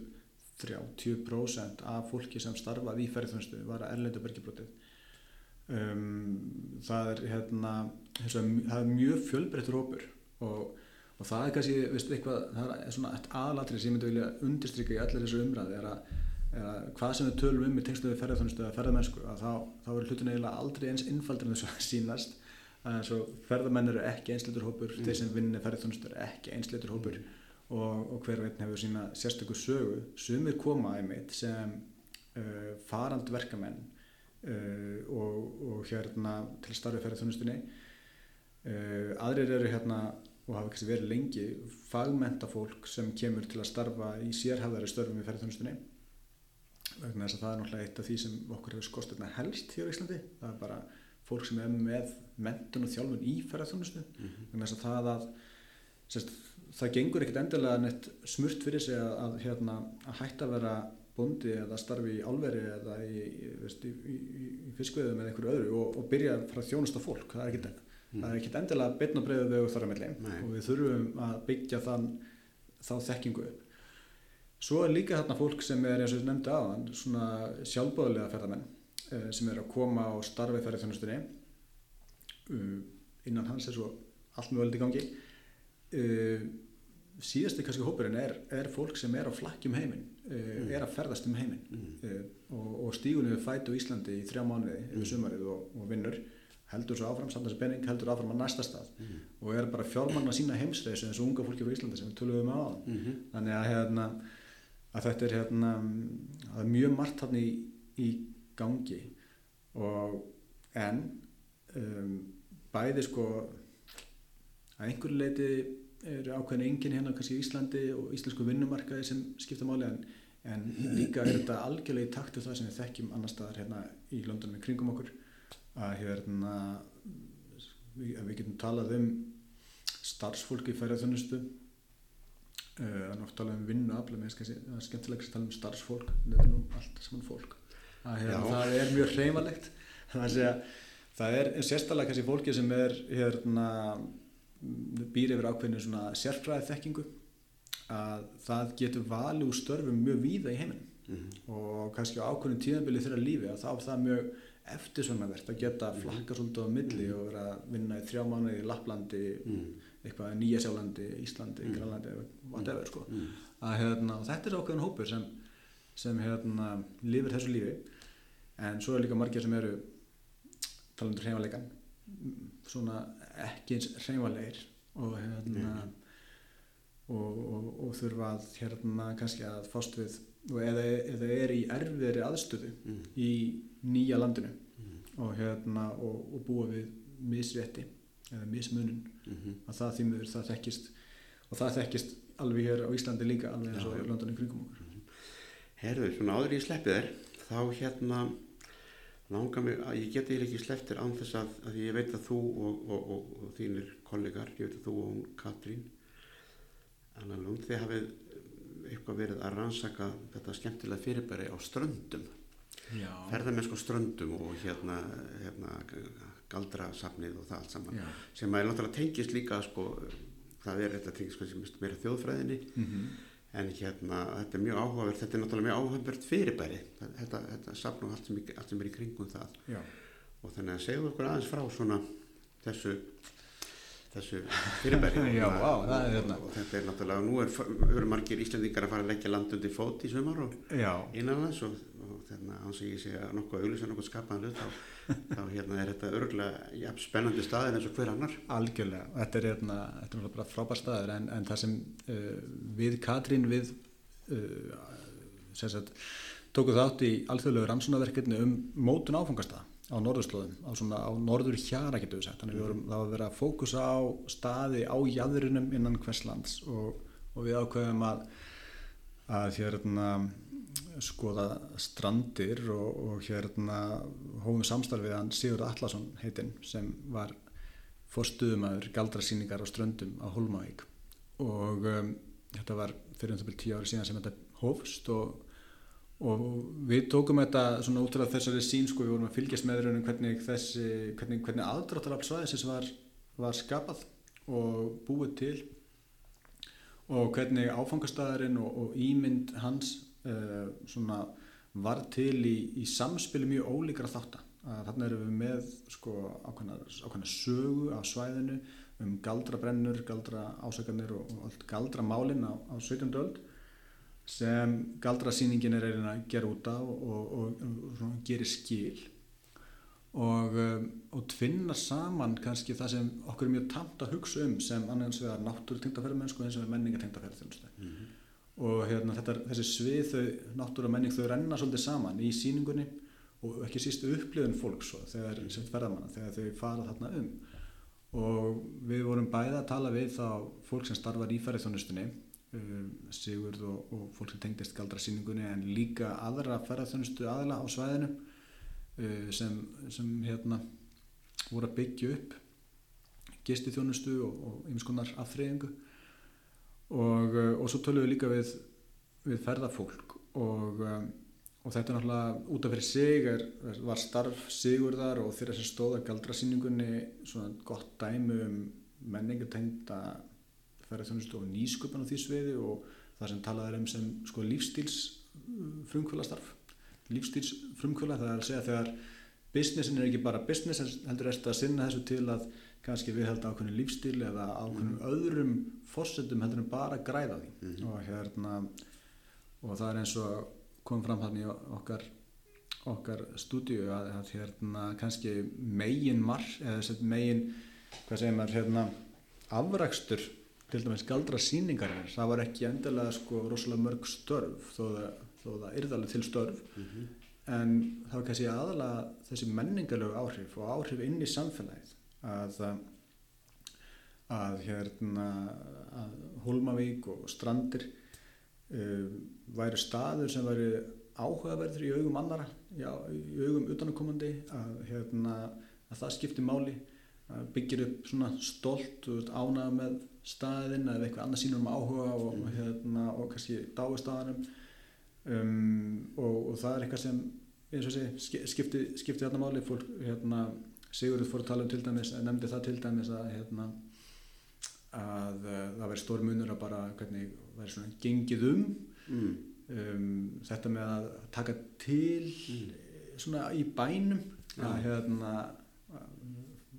30% af fólki sem starfaði í ferðarþjónustu var að erlendu bergibrotið um, það er hérna þess að það er mjög fjölbreyttur hópur og, og það er kannski veistu, eitthvað, það er svona eitt aðalatrið sem ég myndi vilja undirstrykja í allir þessu umræði er að, er að hvað sem við tölum um í tengslu við ferðarþjónustu eða ferðarmennsku þá, þá er hlutin eiginlega aldrei eins innfaldur en þessu að sínast ferðarmenn eru ekki einsleitur hópur Mm. þeir sem vinni ferðarþjónustu eru ekki einsleitur hópur og, og hver veginn hefur sína sérstöku sögu. Sumir koma einmitt sem uh, farand verkamenn uh, og, og hérna til starfi ferðarþjónustunni uh, aðrir eru hérna og hafa kannski verið lengi fagmenta fólk sem kemur til að starfa í sérhæfðari störfum í ferðarþjónustunni vegna þess að það er náttúrulega eitt af því sem okkur hefur skostið hérna helst hér á Íslandi. Það er bara fólk sem er með mentun og þjálfun í ferðarþjónustu Mhm. vegna þess að það að sérst, það gengur ekkert endilega neitt smurt fyrir sig að, að, hérna, að hætta að vera bóndi eða starfi í álveri eða í, í, í, í, í fiskveðum eða einhverju öðru og, og byrja að fara að þjónusta fólk. Það er ekkert, það er ekkert endilega breiðu vegu þar að Nei. og við þurfum að byggja þann, þá þekkingu upp. Svo er líka þarna fólk sem er eins og ég nefndi aðan svona sjálfbóðlega ferðamenn eh, sem er að koma og starfa í ferðarþjónustunni uh, innan hans er svo allt mögulegt í gangi. Uh, síðasti kannski hópurinn er, er fólk sem er á flakkjum heiminn uh, er að ferðast um heiminn Mm. uh, og, og stígunni við fætu á Íslandi í þrjá mánuði yfir Mm. sumarið og, og vinnur heldur svo áfram, samt þessi penning, heldur áfram á næsta stað Mm. og er bara fjármann að sína heimsreysu eins og unga fólki frá Íslandi sem við töluðum á áðan Mhm. þannig að, hérna, að þetta er hérna, að er mjög margt hann í, í gangi og en um, bæði sko að einhverju leiti eru ákveðin engin hérna kannski í Íslandi og íslensku vinnumarkaði sem skipta máli en, en líka er þetta algjörlega í taktu það sem við þekkjum annar staðar hérna í Londonum í kringum okkur. Að hérna við, að við getum talað um starfsfólki í ferðarþjónustu uh, það er náttúrulega talað um mér finnst kannski- það er skemmtilegt að tala um starfsfólk þetta er nú allt saman fólk. Að, hérna, það er mjög hreymalegt það er sérstaklega kannski fólki sem er hérna býr yfir ákveðinu svona sérfræði þekkingu að það getur valið úr störfum mjög víða í heiminn Mhm. og kannski á ákveðinu tíðanbili þeirra lífi að þá er það mjög eftirsvonavert að geta flakka svolítið á milli og vera að vinna í þrjá mánuði í Lapplandi Mm. eitthvað í Nýja Sjálandi, Íslandi, Mm. Grænlandi whatever sko Mm. að, hérna, og þetta er ákveðin hópur sem, sem hérna, lifir þessu lífi en svo er líka margir sem eru talandur hreyfanleikan svona ekki eins hreyfanleir og hérna og, og, og þurfa að hérna kannski að fást við og eða, eða er í erfiðri aðstöðu Mm. í nýja landinu Mm. og hérna og, og búa við misrétti eða mismunun Mhm. að það því miður það þekkist og það þekkist alveg hér á Íslandi líka alveg eins og í London í kringum okkur Herðu, svona áður í sleppið þér þá hérna langar mig að ég geti ekki sleftir án þess að, að ég veit að þú og, og, og, og þínir kollegar, ég veit að þú og hún Katrín Anna Lund, þið hafið eitthvað verið að rannsaka þetta skemmtilega fyrirbæri á ströndum Já. ferðarmennsku á ströndum og hérna, hérna galdrasafnið og það allt saman Já. sem að náttúrulega tengist líka sko, það er þetta tengist sko, sem er þjóðfræðinni Mm en hérna þetta er mjög áhugavert þetta er náttúrulega mjög áhugavert fyrirbæri þetta, þetta safn og allt sem, allt sem er í kringum það Já. og þannig að segja okkur aðeins frá svona þessu þessu fyrirbæri Já, og, vá, það er hérna. og þetta er náttúrulega nú er, eru margir Íslendingar að fara að leggja land undir fót í sumar og innanlands og, að hans að ég sé að nokkuð auðvitað nokkuð skapaðan hlut þá, þá hérna er þetta örgulega ja, spennandi staðir eins og hver annar. Algjörlega, þetta er, hérna, þetta er bara frábær staður en, en það sem uh, við Katrín við uh, sem sagt, tókuð þátt í alþjóðlegu rannsónaverkefni um mótun áfangastaða á norðurslóðum, á svona á norður hjara getur við sagt, þannig við vorum það var verið að fókusa á staði á jæðrinum innan hvers lands og, og við ákveðum að að hérna skoða strandir og, og hérna hófum samstarfið hann Sigurð Allarsson heitinn sem var fórstuðumæður galdrasýningar á ströndum á Holmavík og um, þetta var fyrir um það byrjum tíu ári síðan sem þetta hófst og, og við tókum þetta svona út af þessari sín sko, við vorum að fylgjast með raunum hvernig þessi, hvernig, hvernig aðdráttar af svæðisins var, var skapað og búið til og hvernig áfangastæðarinn og, og ímynd hans svona var til í, í samspili mjög ólíkra þáttar að þarna erum við með sko ákveðna, sögu á svæðinu um galdrabrennur, galdra ásakarnir og, og allt galdramálin á, á 17. öld sem galdrasýningin er að gera út á og, og, og, gerir skil um, og tvinna saman kannski það sem okkur er mjög tamt að hugsa um sem annars vegar náttúru tengdaferðamennsku og eins og menninga tengdaferðþjónustu mm -hmm. Og hérna, þetta, þessi svið þau, náttúru og menning þau renna svolítið saman í síningunni og ekki síst upplifun fólks svo, þegar sem ferðamanna, þegar þau fara þarna um. Og við vorum bæða að tala við þá fólk sem starfar í ferðarþjónustunni um, Sigurð og, og fólk sem tengdist galdra síningunni en líka aðra ferðarþjónustu aðla á svæðinu uh, sem, sem hérna voru að byggja upp gisti þjónustu og einskonar afþreyingu og, uh, og svo tölum við líka við, við ferðarfólk og um, og þetta náttúrulega út af fyrir sig er, var starf Sigurðar og þeirra sem stóða galdrasýningunni svona gott dæmi um menningatengda ferðarþjónustu og nýsköpun á því sviði og það sem talað er um sem sko lífstíls frumkvöla starf lífstíls frumkvöla það er að segja þegar businessin er ekki bara business heldur eftir að sinna þessu til að kannski við held ákveðinu lífstíl eða ákveðinu mm. öðrum fórsetum heldur en bara græða því mm -hmm. og hérna og það er eins og kom fram hann í okkar okkar stúdíu að, að hérna kannski megin marg eða megin, hvað segir maður hérna afrakstur til dæmis galdra síningarinn það var ekki endilega sko rosalega mörg störf þó það, þó það yrðalega til störf mm -hmm. en það var kannski aðalega þessi menningarlegu áhrif og áhrif inn í samfélagið að að hérna að Hólmavík og Strandir uh, væri staður sem væri áhugaverður í augum annara já, í augum utanakomandi að, hérna, að það skiptir máli að byggir upp svona stolt og ánað með staðin eða eitthvað annað sínur um áhuga og, mm. hérna, og kannski dái staðanum um, og, og það er eitthvað sem eins og sé skipti, skipti þarna máli fólk hérna, Sigurður fór að tala um til dæmis nefndi það til dæmis að hérna, að uh, það væri stór munur að bara hvernig væri svona gengið um, mm. um þetta með að taka til mm. svona í bænum ja. að hérna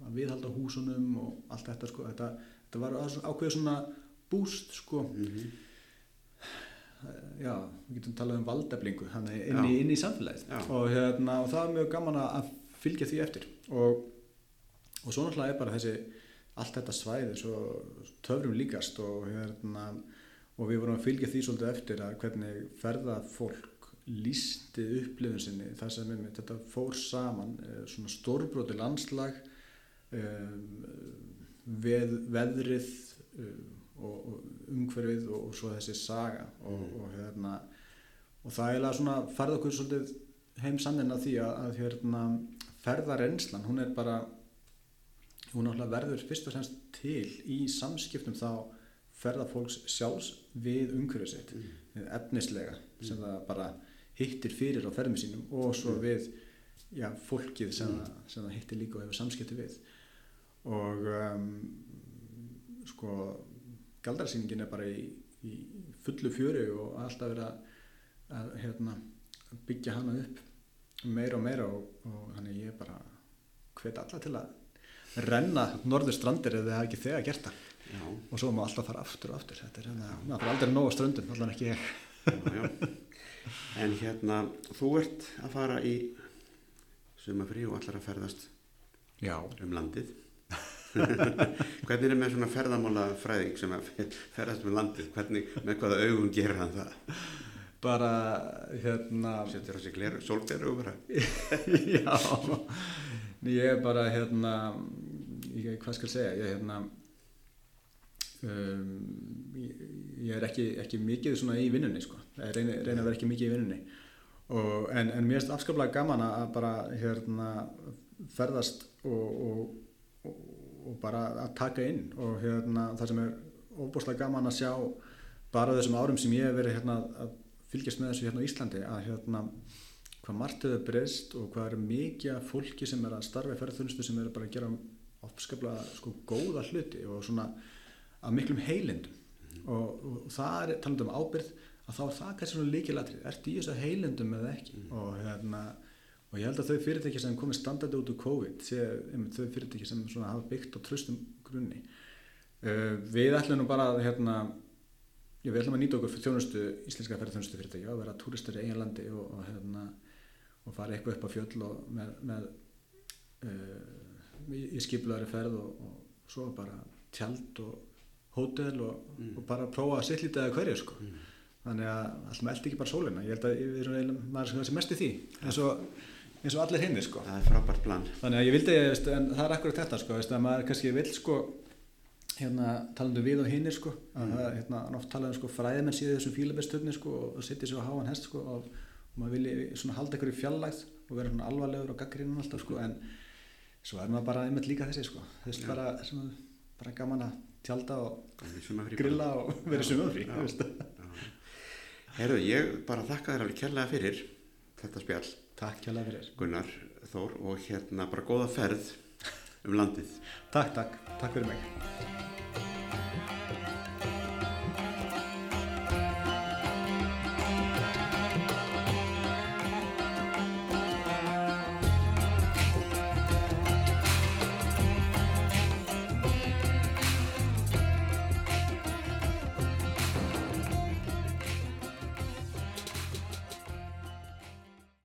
að viðhalda húsunum og allt þetta sko þetta, þetta var ákveðið svona búst sko mm -hmm. já, við getum talað um valdeflingu inn, inn í samfélagið og, hérna, og það er mjög gaman að fylgja því eftir og, og svo náttúrulega er bara þessi allt þetta svæði svo töfrum líkast og, hérna, og við vorum að fylgja því svolítið eftir að hvernig ferða fólk lísti upplifun sinni það sem er með þetta fór saman svona stórbróti landslag um, veð, veðrið um, og, umhverfið og, og svo þessi saga og, mm. og hérna og það er svona farið okkur svolítið heim sannin að því að, að hérna, ferðarrenslan, hún er bara hún náttúrulega verður fyrst og fremst til í samskiptum þá ferðarfólks sjálfs við umhverfið sitt, við efnislega sem það bara hittir fyrir á ferðum sínum og svo við já, fólkið sem, það, sem það hittir líka og hefur samskipti við. Og um, sko galdarsýningin er bara í, í fullu fjöru og alltaf verið að, að hérna, byggja hana upp meira og meira og, og þannig ég bara hvet alla til að renna norður strandir eða það ekki þegar gert það Já, og svo má alltaf fara aftur og aftur þetta er hérna, maður fyrir aldrei nóg á ströndum allan ekki ég já, já. En hérna, þú ert að fara í sumafrí og allar að ferðast já, um landið. Hvernig er með svona ferðamála fræðing sem að ferðast um landið? Hvernig, með hvaða augum gerir hann það? Bara hérna Setur þessi gleru, sólgleru bara? já ég er bara hérna ég, hvað skal segja ég, hérna, um, ég, ég er ekki, ekki mikið svona í vinnunni sko. ég reyni, reyni að vera ekki mikið í vinnunni og, en, en mér er afskaplega gaman að bara hérna, ferðast og, og, og, og bara að taka inn og hérna, það sem er óbúslega gaman að sjá bara þessum árum sem ég hef verið hérna, að fylgjast með þessu hérna á Íslandi að hérna hvað margt hefur breyst og hvað eru mikið fólki sem er að starfa í ferðarþjónustu sem eru bara að gera ofskaplega sko góða hluti og svona af miklum heilindum. Og, og það er talað um ábyrð að þá er það kannski svona líkilatrið ert í þessu heilindum eða ekki? Og, hérna, og ég held að þau fyrirtæki sem komið standardi út úr COVID sé einmitt þau fyrirtæki sem svona hafa byggt á tröstum grunni. Uh, við ætlum nú bara að hérna Já, við ætlum að nýta okkur fyrir þjónustu, íslenska ferðarþjónustu fyrirtæki og vera túristur í eigin landi og, og, hérna, og fara eitthvað upp á fjöll og með, með uh, í, skiplaðari ferð og, og svo bara tjald og hótel og, Mm. bara prófa að sitt lítið að hverju sko. Mm. Þannig að alltaf eldi ekki bara sólina. Ég held að við erum eiginlega, maður sem mest í því eins og, eins og allir hinni sko. Það er frábært plan. Þannig að ég vildi, en það er akkurat þetta sko, að maður kannski vil sko hérna talandu við og hinnir sko er hérna oft talað um sko fræðimenn síðu þessum fílabesturni sko og setja sér á háan hest sko og, og maður vilji svona halda ykkur í fjallægð og vera svona alvarlegur og gaggrinnan alltaf sko en svo er maður bara einmitt líka þessi sko þess Já. bara, svona, bara gaman að tjalda og grilla og vera veist. Herðu, ég bara þakka þér alveg kærlega fyrir þetta spjall, Takk kjærlega fyrir. Gunnar Þór, og hérna bara góða ferð um landið. Takk, takk, takk fyrir mig